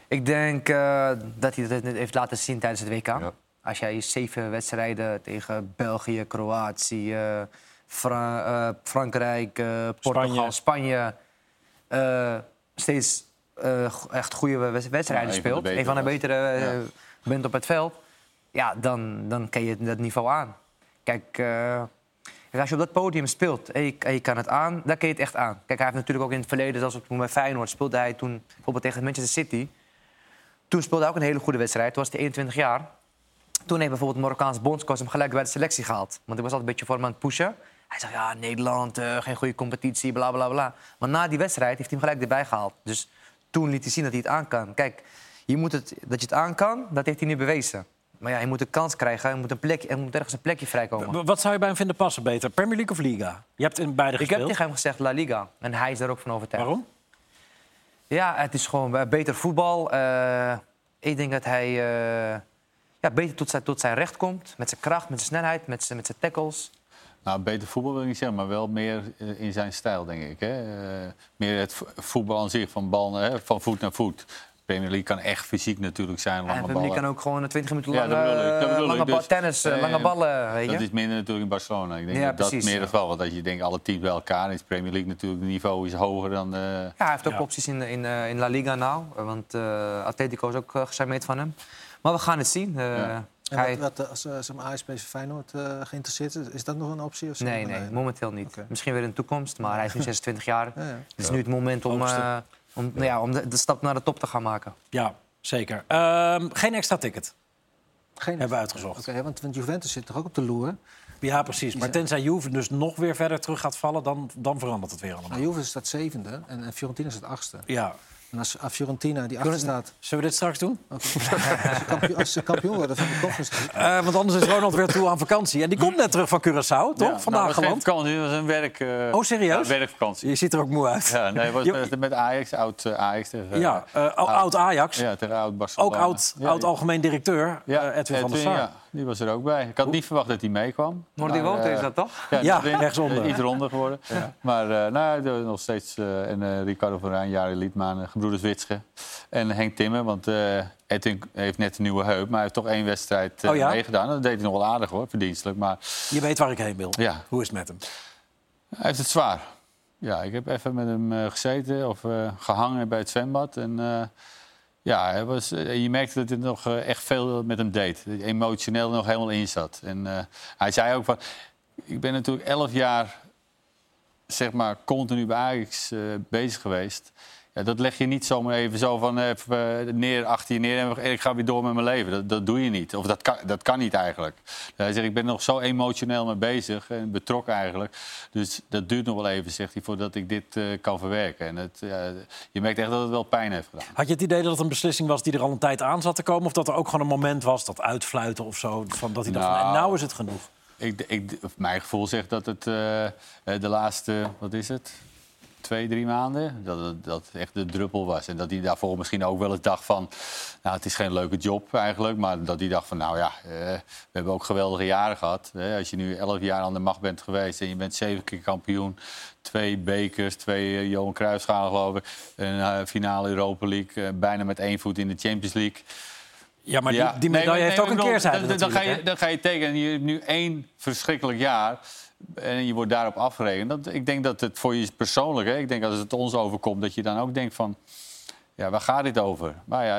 B: Ik denk uh, dat hij dat heeft laten zien tijdens het WK. als jij zeven wedstrijden tegen België, Kroatië, Fra uh, Frankrijk, uh, Portugal, Spanje, Spanje steeds echt goede wedstrijden ja, speelt, een van de betere ja. bent op het veld, ja, dan, dan kan je dat niveau aan. Kijk, als je op dat podium speelt en je, en je, kan het aan, dan kan je het echt aan. Kijk, hij heeft natuurlijk ook in het verleden, zoals toen bij Feyenoord, speelde hij toen bijvoorbeeld tegen Manchester City. Toen speelde hij ook een hele goede wedstrijd. Toen was hij 21 jaar. Toen heeft bijvoorbeeld de Marokkaanse bondscoach hem gelijk bij de selectie gehaald. Want ik was altijd een beetje voor hem aan het pushen. Hij zegt, ja, Nederland, uh, geen goede competitie, bla, bla, bla. Maar na die wedstrijd heeft hij hem gelijk erbij gehaald. Dus toen liet hij zien dat hij het aan kan. Kijk, je moet het, dat je het aan kan, dat heeft hij nu bewezen. Maar ja, je moet een kans krijgen, je moet, een plek, er moet ergens een plekje vrijkomen.
A: Wat zou je bij hem vinden passen beter, Premier League of Liga? Je hebt in beide
B: gespeeld. Ik heb tegen hem gezegd La Liga. En hij is daar ook van overtuigd.
A: Waarom?
B: Ja, het is gewoon beter voetbal. Uh, ik denk dat hij uh, ja, beter tot zijn, tot zijn recht komt. Met zijn kracht, met zijn snelheid, met zijn, met zijn tackles.
D: Nou, beter voetbal wil ik niet zeggen, maar wel meer eh, in zijn stijl, denk ik. Hè? Meer het voetbal aan zich, van, bal, hè, van voet naar voet. Premier League kan echt fysiek natuurlijk zijn. Lange
B: en
D: Premier
B: League kan ook gewoon 20 minuten lang ja, lange dus, tennis, uh, lange ballen. Weet je?
D: Dat is minder natuurlijk in Barcelona. Ik denk ja, dat precies, dat meer het geval. Want als je denkt alle teams bij elkaar is Premier League natuurlijk het niveau is hoger dan. Uh,
B: ja, hij heeft ook opties in, in, uh, in La Liga nou. Want Atletico is ook uh, van hem. Maar we gaan het zien.
C: Hij... Wat, wat, als uh, ASP Feyenoord uh, geïnteresseerd is, is dat nog een optie? Of
B: zo? Nee, nee, momenteel niet. Okay. Misschien weer in de toekomst, maar hij is nu *laughs* 26 jaar. Ja, ja. Het is nu het moment om, uh, om, nou ja, om de, de, stap naar de top te gaan maken.
A: Ja, zeker. Um, geen extra ticket. Geen Hebben we uitgezocht.
C: Oké, okay, want, want, Juventus zit toch ook op de loer?
A: Ja, precies. Maar tenzij Juve dus nog weer verder terug gaat vallen, dan, dan verandert het weer allemaal.
C: Nou, Juve staat zevende en, en Fiorentina staat achtste.
A: Ja,
C: en als Fiorentina die achter staat...
A: Zullen we dit straks doen?
C: Okay. als, ze kampioen, als, ze kampioen, worden van de
A: uh, Want anders is Ronald weer toe aan vakantie. En die komt net terug van Curaçao, toch? Ja, Vandaag nou, geland.
D: vakantie, was een werk... Uh,
A: oh, serieus?
D: Ja, werkvakantie.
A: Je ziet er ook moe uit.
D: Ja, nee, was met, met Ajax, oud uh, Ajax. Tegen,
A: ja, oud Ajax.
D: Ja, tegen oud Barcelona.
A: Ook oud, oud algemeen directeur, ja, Edwin van der Sar.
D: Die was er ook bij. Ik had niet verwacht dat hij meekwam.
B: Woont is dat toch? *laughs*
A: Ja, ja rechtsonder.
D: Iets ronder geworden. Ja. Maar uh, nou, nog steeds... Uh, en uh, Ricardo van Rijn, Jari Liedman, gebroeders Witsche. En Henk Timmer, want Edwin heeft net een nieuwe heup. Maar hij heeft toch één wedstrijd oh, ja? meegedaan. Dat deed hij nog wel aardig hoor, verdienstelijk. Maar...
A: Je weet waar ik heen wil. Ja. Hoe is het met hem?
D: Hij heeft het zwaar. Ja, ik heb even met hem gezeten of gehangen bij het zwembad. En ja, hij was, eh, je merkte dat hij nog eh, echt veel met hem deed. Emotioneel nog helemaal in zat. En uh, hij zei ook van... Ik ben natuurlijk elf jaar zeg maar, continu bij Ajax bezig geweest. Dat leg je niet zomaar even zo van even, eh, neer, achter je neer en ik ga weer door met mijn leven. Dat, dat doe je niet. Of dat kan, dat kan niet eigenlijk. Hij zegt, ik ben nog zo emotioneel mee bezig en betrokken eigenlijk. Dus dat duurt nog wel even, zegt hij, voordat ik dit uh, kan verwerken. En het, uh, je merkt echt dat het wel pijn heeft gedaan.
A: Had je het idee dat het een beslissing was die er al een tijd aan zat te komen? Of dat er ook gewoon een moment was, dat uitfluiten of zo, van, dat hij dacht, nou, nou is het genoeg?
D: Ik, ik, mijn gevoel zegt dat het uh, de laatste, wat is het? Twee, drie maanden. Dat het, dat echt de druppel was. En dat hij daarvoor misschien ook wel eens dacht van... Nou, het is geen leuke job eigenlijk. Maar dat hij dacht van, nou ja, eh, we hebben ook geweldige jaren gehad. Hè. Als je nu elf jaar aan de macht bent geweest... en je bent zeven keer kampioen... Twee bekers, twee uh, Johan Cruijffschalen geloof ik. Een uh, finale Europa League. Bijna met één voet in de Champions League.
A: Ja, maar die, die medaille nee, heeft ook een keerzijde
D: dan, dan, ga je, dan ga je tekenen. Je hebt nu één verschrikkelijk jaar en je wordt daarop afgerekend. Dat, ik denk dat het voor je persoonlijk, hè, ik denk als het ons overkomt, dat je dan ook denkt van, ja, waar gaat dit over? Maar ja,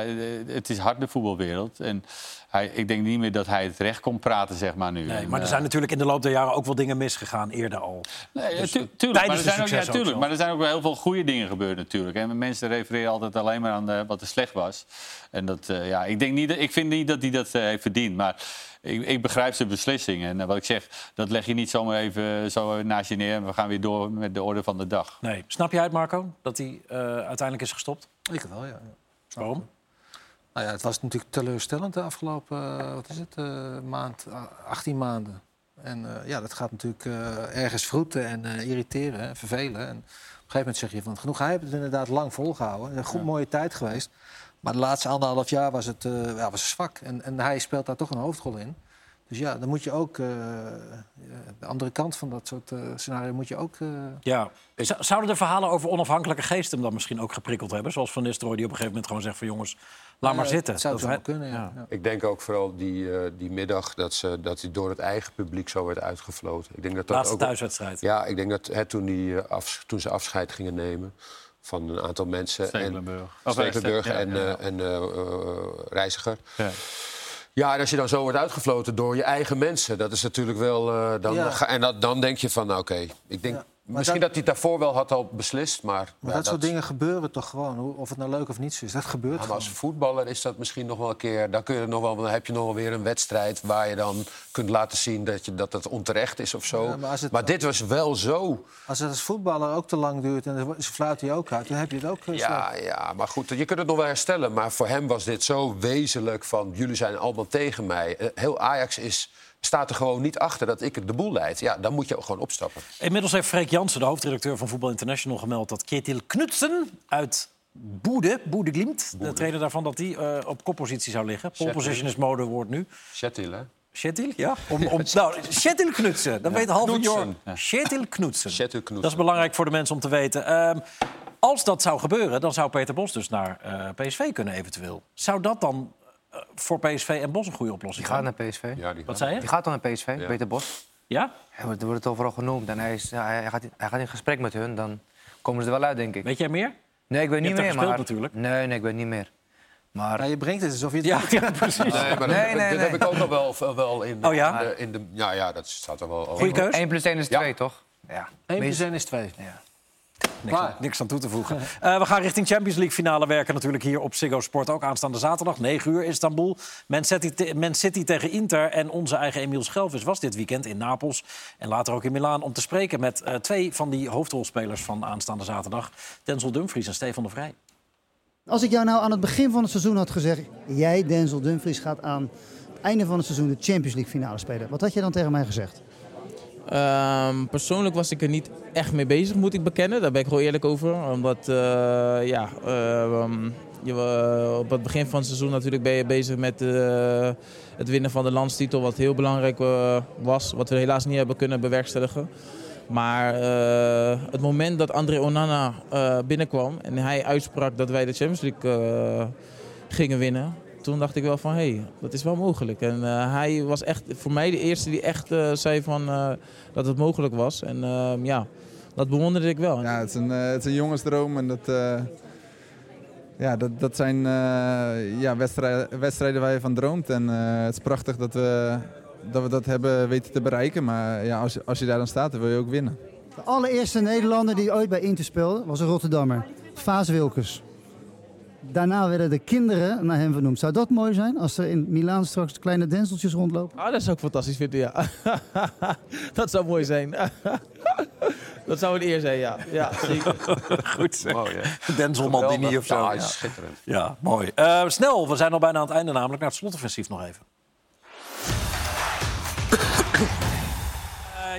D: het is hard de voetbalwereld. En hij, ik denk niet meer dat hij het recht kon praten, zeg maar, nu.
A: Nee, maar er zijn natuurlijk in de loop der jaren ook wel dingen misgegaan, eerder al.
D: Nee, dus, tuurlijk, maar er, zijn ook, ja, tuurlijk maar er zijn ook wel heel veel goede dingen gebeurd natuurlijk. En mensen refereren altijd alleen maar aan de, wat er slecht was. En dat, uh, ja, ik, denk niet, ik vind niet dat hij dat uh, heeft verdiend. Maar ik, ik, begrijp zijn beslissing. En uh, wat ik zeg, dat leg je niet zomaar even zo naast je neer... en we gaan weer door met de orde van de dag.
A: Nee. Snap jij het, Marco, dat hij uiteindelijk is gestopt?
C: Ik wel, ja. ja.
A: Waarom?
C: Nou ja, het was natuurlijk teleurstellend de afgelopen uh, wat is het, uh, maand, 18 maanden. En uh, ja, dat gaat natuurlijk ergens vroeten en irriteren en vervelen. En op een gegeven moment zeg je van genoeg. Hij heeft het inderdaad lang volgehouden. Een goed mooie tijd geweest. Maar de laatste anderhalf jaar was het, ja, was zwak. En, en hij speelt daar toch een hoofdrol in. Dus ja, dan moet je ook... Uh, de andere kant van dat soort uh, scenario moet je ook... Uh...
A: Ja. Zouden de verhalen over onafhankelijke geest hem dan misschien ook geprikkeld hebben? Zoals Van Nistelrooy die op een gegeven moment gewoon zegt van... jongens, laat maar zitten.
C: Dat zou het wel kunnen, ja. ja.
F: Ik denk ook vooral die, die middag dat, ze, dat hij door het eigen publiek zo werd uitgefloten. Ik denk dat dat
A: Laatste
F: ook...
A: thuiswedstrijd.
F: Ja, ik denk dat hè, toen, die, af, toen ze afscheid gingen nemen van een aantal mensen.
D: Stekelenburg.
F: En, Stekelenburg ja, en, ja. en Reiziger. Ja. Ja, en als je dan zo wordt uitgefloten door je eigen mensen, dat is natuurlijk wel. Uh, dan, ja. En dat, dan denk je van, nou, oké, okay, ik denk. Ja. Misschien dat... hij het daarvoor wel had al beslist, maar...
C: Maar dat, soort dingen gebeuren toch gewoon, of het nou leuk of niet is. Dat gebeurt
F: maar als voetballer is dat misschien nog wel een keer... Dan, kun je nog wel, dan heb je nog wel weer een wedstrijd waar je dan kunt laten zien... dat, je, dat het onterecht is of zo. Ja, maar, het, maar, dit was wel zo...
C: Als het als voetballer ook te lang duurt en ze fluit hij ook uit... dan heb je het ook
F: ja, ja, maar goed, je kunt het nog wel herstellen. Maar voor hem was dit zo wezenlijk van... jullie zijn allemaal tegen mij. Heel Ajax is staat er gewoon niet achter dat ik de boel leid. Ja, dan moet je ook gewoon opstappen.
A: Inmiddels heeft Freek Jansen, de hoofdredacteur van Voetbal International, gemeld dat Ketil Knutsen uit Boede, Boede Glimt, de trainer daarvan, dat die uh, op koppositie zou liggen. Pole position is mode woord nu.
F: Shetil, hè?
A: Shetil, ja. Om, om, *laughs* nou, Shetil Knutsen, dan ja. weet half jaar. Shetil Knutsen. Dat is belangrijk voor de mensen om te weten. Um, als dat zou gebeuren, dan zou Peter Bos dus naar uh, PSV kunnen eventueel. Zou dat dan voor PSV en Bos een goede oplossing
B: die gaat naar PSV.
F: Ja, die
A: Wat zei je?
B: Die gaat dan naar PSV, ja. Peter Bos.
A: Ja?
B: Er wordt, wordt het overal genoemd en hij, is, hij, gaat, hij gaat in gesprek met hun. Dan komen ze er wel uit, denk ik.
A: Weet jij meer?
B: Nee, ik weet
A: je
B: niet meer.
A: maar...
B: natuurlijk. Nee, nee, ik weet niet meer. Maar...
C: Ja, je brengt het alsof je het
A: ja, *laughs* ja, precies.
F: Nee, maar
B: nee, nee,
F: dit
B: nee.
F: heb ik ook nog wel, wel in,
A: oh, ja?
F: in, de, in de... Ja, ja, dat staat er wel...
A: Goeie keus.
B: 1 plus 1 is 2, ja. toch?
C: Ja. 1 plus 1 is 2.
A: Ja. Niks aan, niks, aan toe te voegen. Uh, *laughs* we gaan richting Champions League finale werken natuurlijk hier op Ziggo Sport. Ook aanstaande zaterdag, 9 uur Istanbul. Man City, Man City tegen Inter en onze eigen Emiel Schelvis was dit weekend in Napels. En later ook in Milaan om te spreken met uh, twee van die hoofdrolspelers van aanstaande zaterdag. Denzel Dumfries en Stefan de Vrij.
P: Als ik jou nou aan het begin van het seizoen had gezegd... jij, Denzel Dumfries, gaat aan het einde van het seizoen de Champions League finale spelen. Wat had je dan tegen mij gezegd?
Q: Um, persoonlijk was ik er niet echt mee bezig, moet ik bekennen. Daar ben ik gewoon eerlijk over. Omdat, uh, ja, um, je, uh, op het begin van het seizoen natuurlijk ben je bezig met het winnen van de landstitel. Wat heel belangrijk was, wat we helaas niet hebben kunnen bewerkstelligen. Maar het moment dat André Onana binnenkwam en hij uitsprak dat wij de Champions League gingen winnen toen dacht ik wel van, hé, hey, dat is wel mogelijk. En uh, hij was echt voor mij de eerste die echt uh, zei van, uh, dat het mogelijk was. En ehm, ja, dat bewonderde ik wel.
R: Ja, het is een, het is een jongensdroom en dat, ja, dat, dat zijn ja, wedstrijden, wedstrijden waar je van droomt. En het is prachtig dat we, dat we dat hebben weten te bereiken. Maar ja, als, als je daar dan staat, dan wil je ook winnen.
P: De allereerste Nederlander die ooit bij Inter speelde, was een Rotterdammer. Vaas Wilkes. Daarna werden de kinderen naar hem vernoemd. Zou dat mooi zijn als er in Milaan straks kleine denseltjes rondlopen?
Q: Ah, dat zou ik fantastisch vinden, ja. *laughs* dat zou mooi zijn. *laughs* dat zou een eer zijn, ja. ja zeker. *laughs*
A: Goed zeg.
F: Mooi, hè?
A: Denzel Maldini of zo.
F: Ja,
A: Ja,
F: schitterend.
A: ja mooi. Uh, snel, we zijn al bijna aan het einde namelijk. Naar het slotoffensief nog even.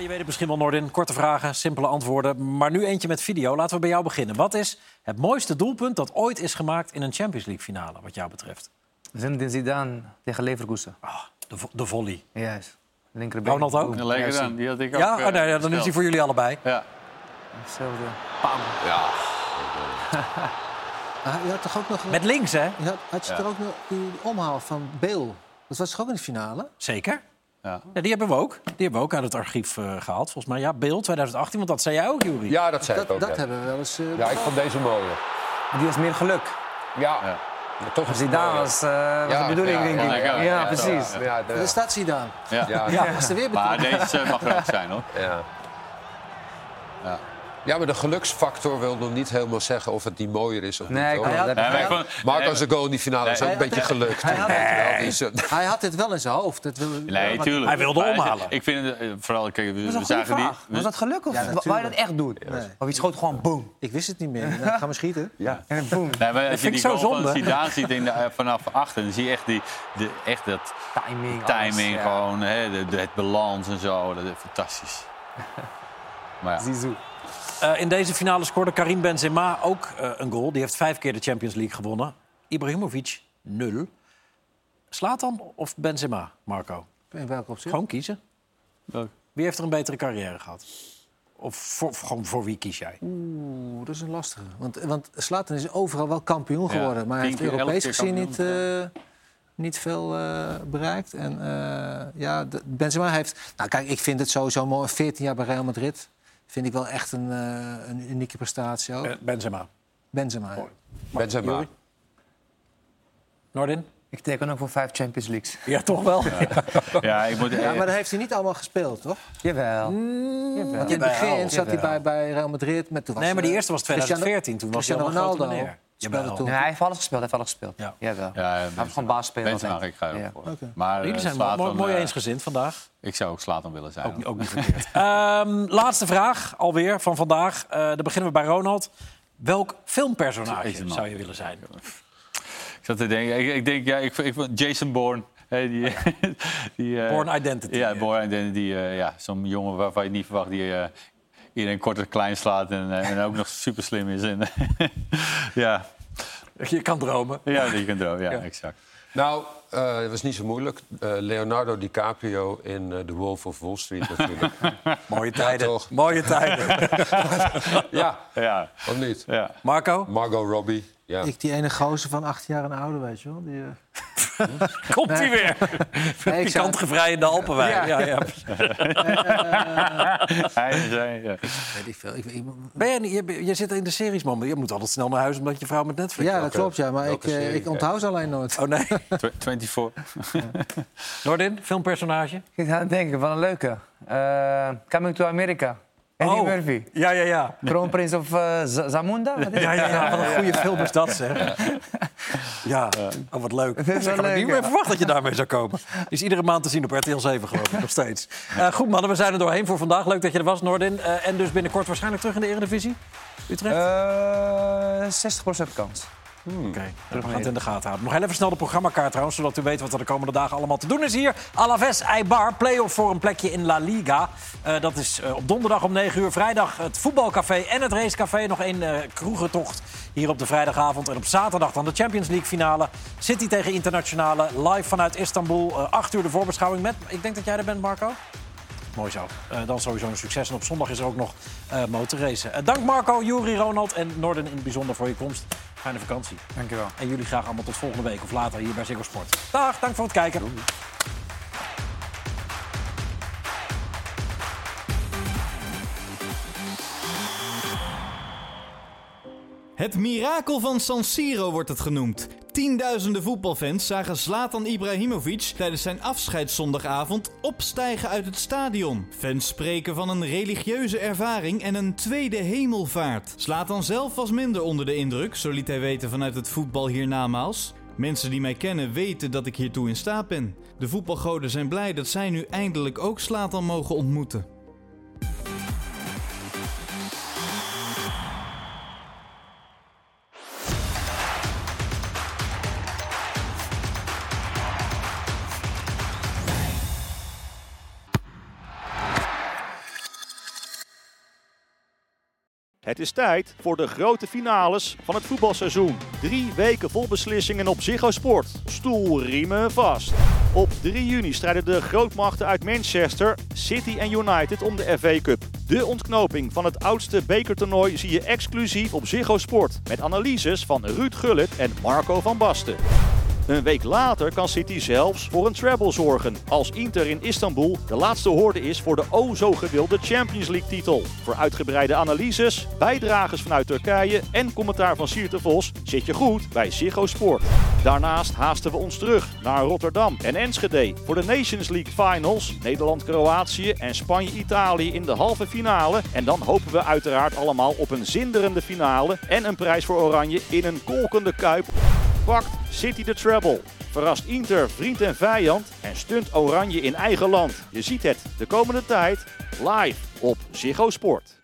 A: Je weet het misschien wel, Nordin. Korte vragen, simpele antwoorden. Maar nu eentje met video. Laten we bij jou beginnen. Wat is het mooiste doelpunt dat ooit is gemaakt in een Champions League finale, wat jou betreft?
B: Zinedine Zidane tegen Leverkusen.
A: Oh, de, vo de volley.
B: Juist. Linkerbeen.
A: Ronald ook?
D: Een lekker dan. Die had ik ook.
A: Ja,
D: uh,
A: oh, nee, dan is hij voor jullie allebei.
D: Ja.
B: Hetzelfde.
A: Pam.
F: Ja. *laughs*
C: Ah, je had toch ook nog...
A: Met links, hè?
C: Je had, had je
D: Ja.
C: er ook nog die omhaal van Beel? Dat was toch ook in de finale?
A: Zeker.
D: Ja.
A: Ja, die hebben we ook. Die hebben we ook uit het archief uh, gehaald. Volgens mij, ja, beeld 2018, want dat zei jij ook, Jury.
F: Ja, dat zei
C: Dat,
F: ik ook.
C: dat
F: ja.
C: hebben we wel eens... eh,
F: ja, ik vond deze mooie.
B: Die was meer geluk.
F: Ja.
D: Ja.
F: Toch is die
B: Zidane
F: mooie.
B: was, uh, was de bedoeling,
F: ja,
B: denk
F: ja,
B: ik.
D: ja,
B: Ja,
D: ja,
B: precies.
F: Ja, ja,
C: Daar staat Zidane.
D: Ja.
F: ja.
C: Ja, is er weer
D: Maar deze mag er ook zijn, hoor.
F: Ja.
D: Ja.
F: Maar de geluksfactor wil nog niet helemaal zeggen of het die mooier is of
B: Nee,
F: niet.
B: had- dat-
D: Nee,
F: de goal in die finale is ook een beetje gelukt.
C: Hij had- Hij had het wel in zijn hoofd. Dat wil,
D: Nee, tuurlijk.
A: Hij wilde omhalen.
D: Ik vind het eh, vooral... Kijk, we, we zagen die...
B: Was dat geluk of
C: Ja,
B: wou je dat echt doen? Of je schoot gewoon boom.
C: Ik wist het niet meer. Nou, ga maar schieten. *laughs*
F: ja.
B: En boom.
D: Nee, maar als je die
A: zo
D: goal van
A: zonde.
D: Zidane ziet in de, eh, *laughs* vanaf achter, dan zie je echt, die, de, echt dat
B: Timing.
D: timing, gewoon, hè, de, de- het balans en zo. Dat is fantastisch. *laughs* Maar ja.
B: Zizou.
A: Uh, in deze finale scoorde Karim Benzema ook uh, een goal. Die heeft vijf keer de Champions League gewonnen. Ibrahimovic, nul. Slaat dan of Benzema, Marco?
C: In welke opzicht?
A: Gewoon kiezen. Wie heeft er een betere carrière gehad? Of voor, gewoon voor wie kies jij?
C: Oeh, dat is een lastige. Want, want Zlatan is overal wel kampioen
A: Ja,
C: geworden. Maar hij heeft Europees gezien niet, eh, niet veel eh, bereikt. En eh, ja, de- Benzema heeft... Nou kijk, ik vind het sowieso mooi. 14 jaar bij Real Madrid. Vind ik wel echt een, eh, een unieke prestatie ook.
A: Benzema.
C: Benzema. ja.
F: Benzema.
A: Jury? Nordin?
B: Ik teken ook voor vijf Champions Leagues.
A: Ja, toch wel?
D: Ja, *laughs* ik moet...
C: Ja, maar dat heeft hij niet allemaal gespeeld, toch?
B: Jawel.
C: Want in het
B: Jawel.
C: begin zat hij bij, bij Real Madrid. Met, toen was,
A: Nee, maar die
C: eh,
A: eerste was
C: Cristiano-
A: 2014. Toen was hij
C: Cristiano Ronaldo.
A: Meneer.
C: speelde
A: Jawel.
C: toen.
B: Nee, hij heeft alles gespeeld. Hij heeft alles gespeeld.
A: Ja.
B: Jawel.
D: Ja,
B: hij heeft gewoon.
D: Benzema,
B: altijd.
D: ik ga
B: Ja.
C: Oké.
D: Maar,
A: Jullie
D: eh,
A: zijn mooi, mooi
D: eh,
A: eensgezind vandaag.
D: Ik zou ook Slatan willen zijn.
A: Ook, ook niet verkeerd. *laughs* Ehm, laatste vraag alweer van vandaag. Eh dan beginnen we bij Ronald. Welk filmpersonage zou je willen zijn?
D: Ik zat te denken, ik, ik denk, ja, ik, ik Jason Bourne. hè, die, *laughs* die, eh,
A: Born Identity.
D: Ja, Born Identity. eh, ja, Zo'n jongen waarvan je niet verwacht die eh, iedereen kort en klein slaat en, eh, en ook nog *laughs* super slim is. En, *laughs* ja.
A: Je kan dromen.
D: Ja, je kan dromen, ja, exact.
F: Nou, eh, het was niet zo moeilijk. Eh, Leonardo DiCaprio in eh, The Wolf of Wall Street natuurlijk. *laughs*
A: Mooie
F: Ja,
A: tijden.
F: toch?
A: Mooie tijden.
F: ja,
D: ja.
F: of niet?
D: Ja.
A: Marco?
F: Margot Robbie. Ja.
C: Ik die ene gozer van acht jaar en ouder, weet je wel. Die, eh, *laughs*
A: Komt hij weer?
C: Nee, ik *laughs* zou-
A: Pikant gevrijde Alpenwijn. Ja.
C: Ja.
A: Ja, *laughs*
D: Hij zei, ja.
C: weet ik veel. Ik, ik-
A: Ben jij, niet- je, je zit in de series, man. Je moet altijd snel naar huis omdat je vrouw met Netflix
C: ja, dat klopt, ja. Maar ik, eh,
F: serie?
C: ik onthoud ze alleen nooit.
A: Oh nee.
D: Tw- 24.
A: Nordin, filmpersonage?
B: Ik ga denken van een leuke. Eh, coming to America. Eddie
A: Oh.
B: Murphy.
A: Ja, ja, ja.
B: Kroonprins of eh, Zamunda? Wat is
A: Ja, ja, ja, wat een goede film is dat, zeg. *laughs* Ja, oh, wat leuk. Ik had
B: leuk,
A: niet
B: ja.
A: meer verwacht dat je daarmee zou komen. Is iedere maand te zien op RTL 7, geloof ik, nog steeds. Eh, goed, mannen, we zijn er doorheen voor vandaag. Leuk dat je er was, Nordin. Eh, en dus binnenkort waarschijnlijk terug in de Eredivisie? Utrecht?
B: Eh 60% kans.
A: Oké, we gaan het in de gaten houden. Nog heel even snel de programmakaart trouwens, zodat u weet wat er de komende dagen allemaal te doen is hier. Alaves Eibar, play-off voor een plekje in La Liga. Eh, dat is eh, op donderdag om 9 uur. Vrijdag het voetbalcafé en het racecafé. Nog één eh kroegentocht hier op de vrijdagavond. En op zaterdag dan de Champions League finale. City tegen Internationale, live vanuit Istanbul. Eh 8 uur de voorbeschouwing met, ik denk dat jij er bent Marco? Mooi zo. Dan sowieso een succes. En op zondag is er ook nog eh motorracen. Dank Marco, Juri, Ronald en Norden in het bijzonder voor je komst. Fijne vakantie.
B: Dankjewel.
A: En jullie graag allemaal tot volgende week of later hier bij Ziggo Sport. Dag, dank voor het kijken.
S: Het mirakel van San Siro wordt het genoemd. Tienduizenden voetbalfans zagen Zlatan Ibrahimovic tijdens zijn afscheidszondagavond opstijgen uit het stadion. Fans spreken van een religieuze ervaring en een tweede hemelvaart. Zlatan zelf was minder onder de indruk, zo liet hij weten vanuit het voetbal hiernamaals. Mensen die mij kennen weten dat ik hiertoe in staat ben. De voetbalgoden zijn blij dat zij nu eindelijk ook Zlatan mogen ontmoeten.
T: Het is tijd voor de grote finales van het voetbalseizoen. Drie weken vol beslissingen op Ziggo Sport. Stoelriemen vast. Op 3 juni strijden de grootmachten uit Manchester, City en United om de FA Cup. De ontknoping van het oudste bekertoernooi zie je exclusief op Ziggo Sport. Met analyses van Ruud Gullit en Marco van Basten. Een week later kan City zelfs voor een treble zorgen. Als Inter in Istanbul de laatste hoorde is voor de o zo gewilde Champions League titel. Voor uitgebreide analyses, bijdragers vanuit Turkije en commentaar van Sierte Vos zit je goed bij Ziggo Sport. Daarnaast haasten we ons terug naar Rotterdam en Enschede voor de Nations League Finals. Nederland-Kroatië en Spanje-Italië in de halve finale. En dan hopen we uiteraard allemaal op een zinderende finale en een prijs voor Oranje in een kolkende kuip. Pakt City de treble. Verrast Inter vriend en vijand en stunt Oranje in eigen land. Je ziet het de komende tijd live op Ziggo Sport.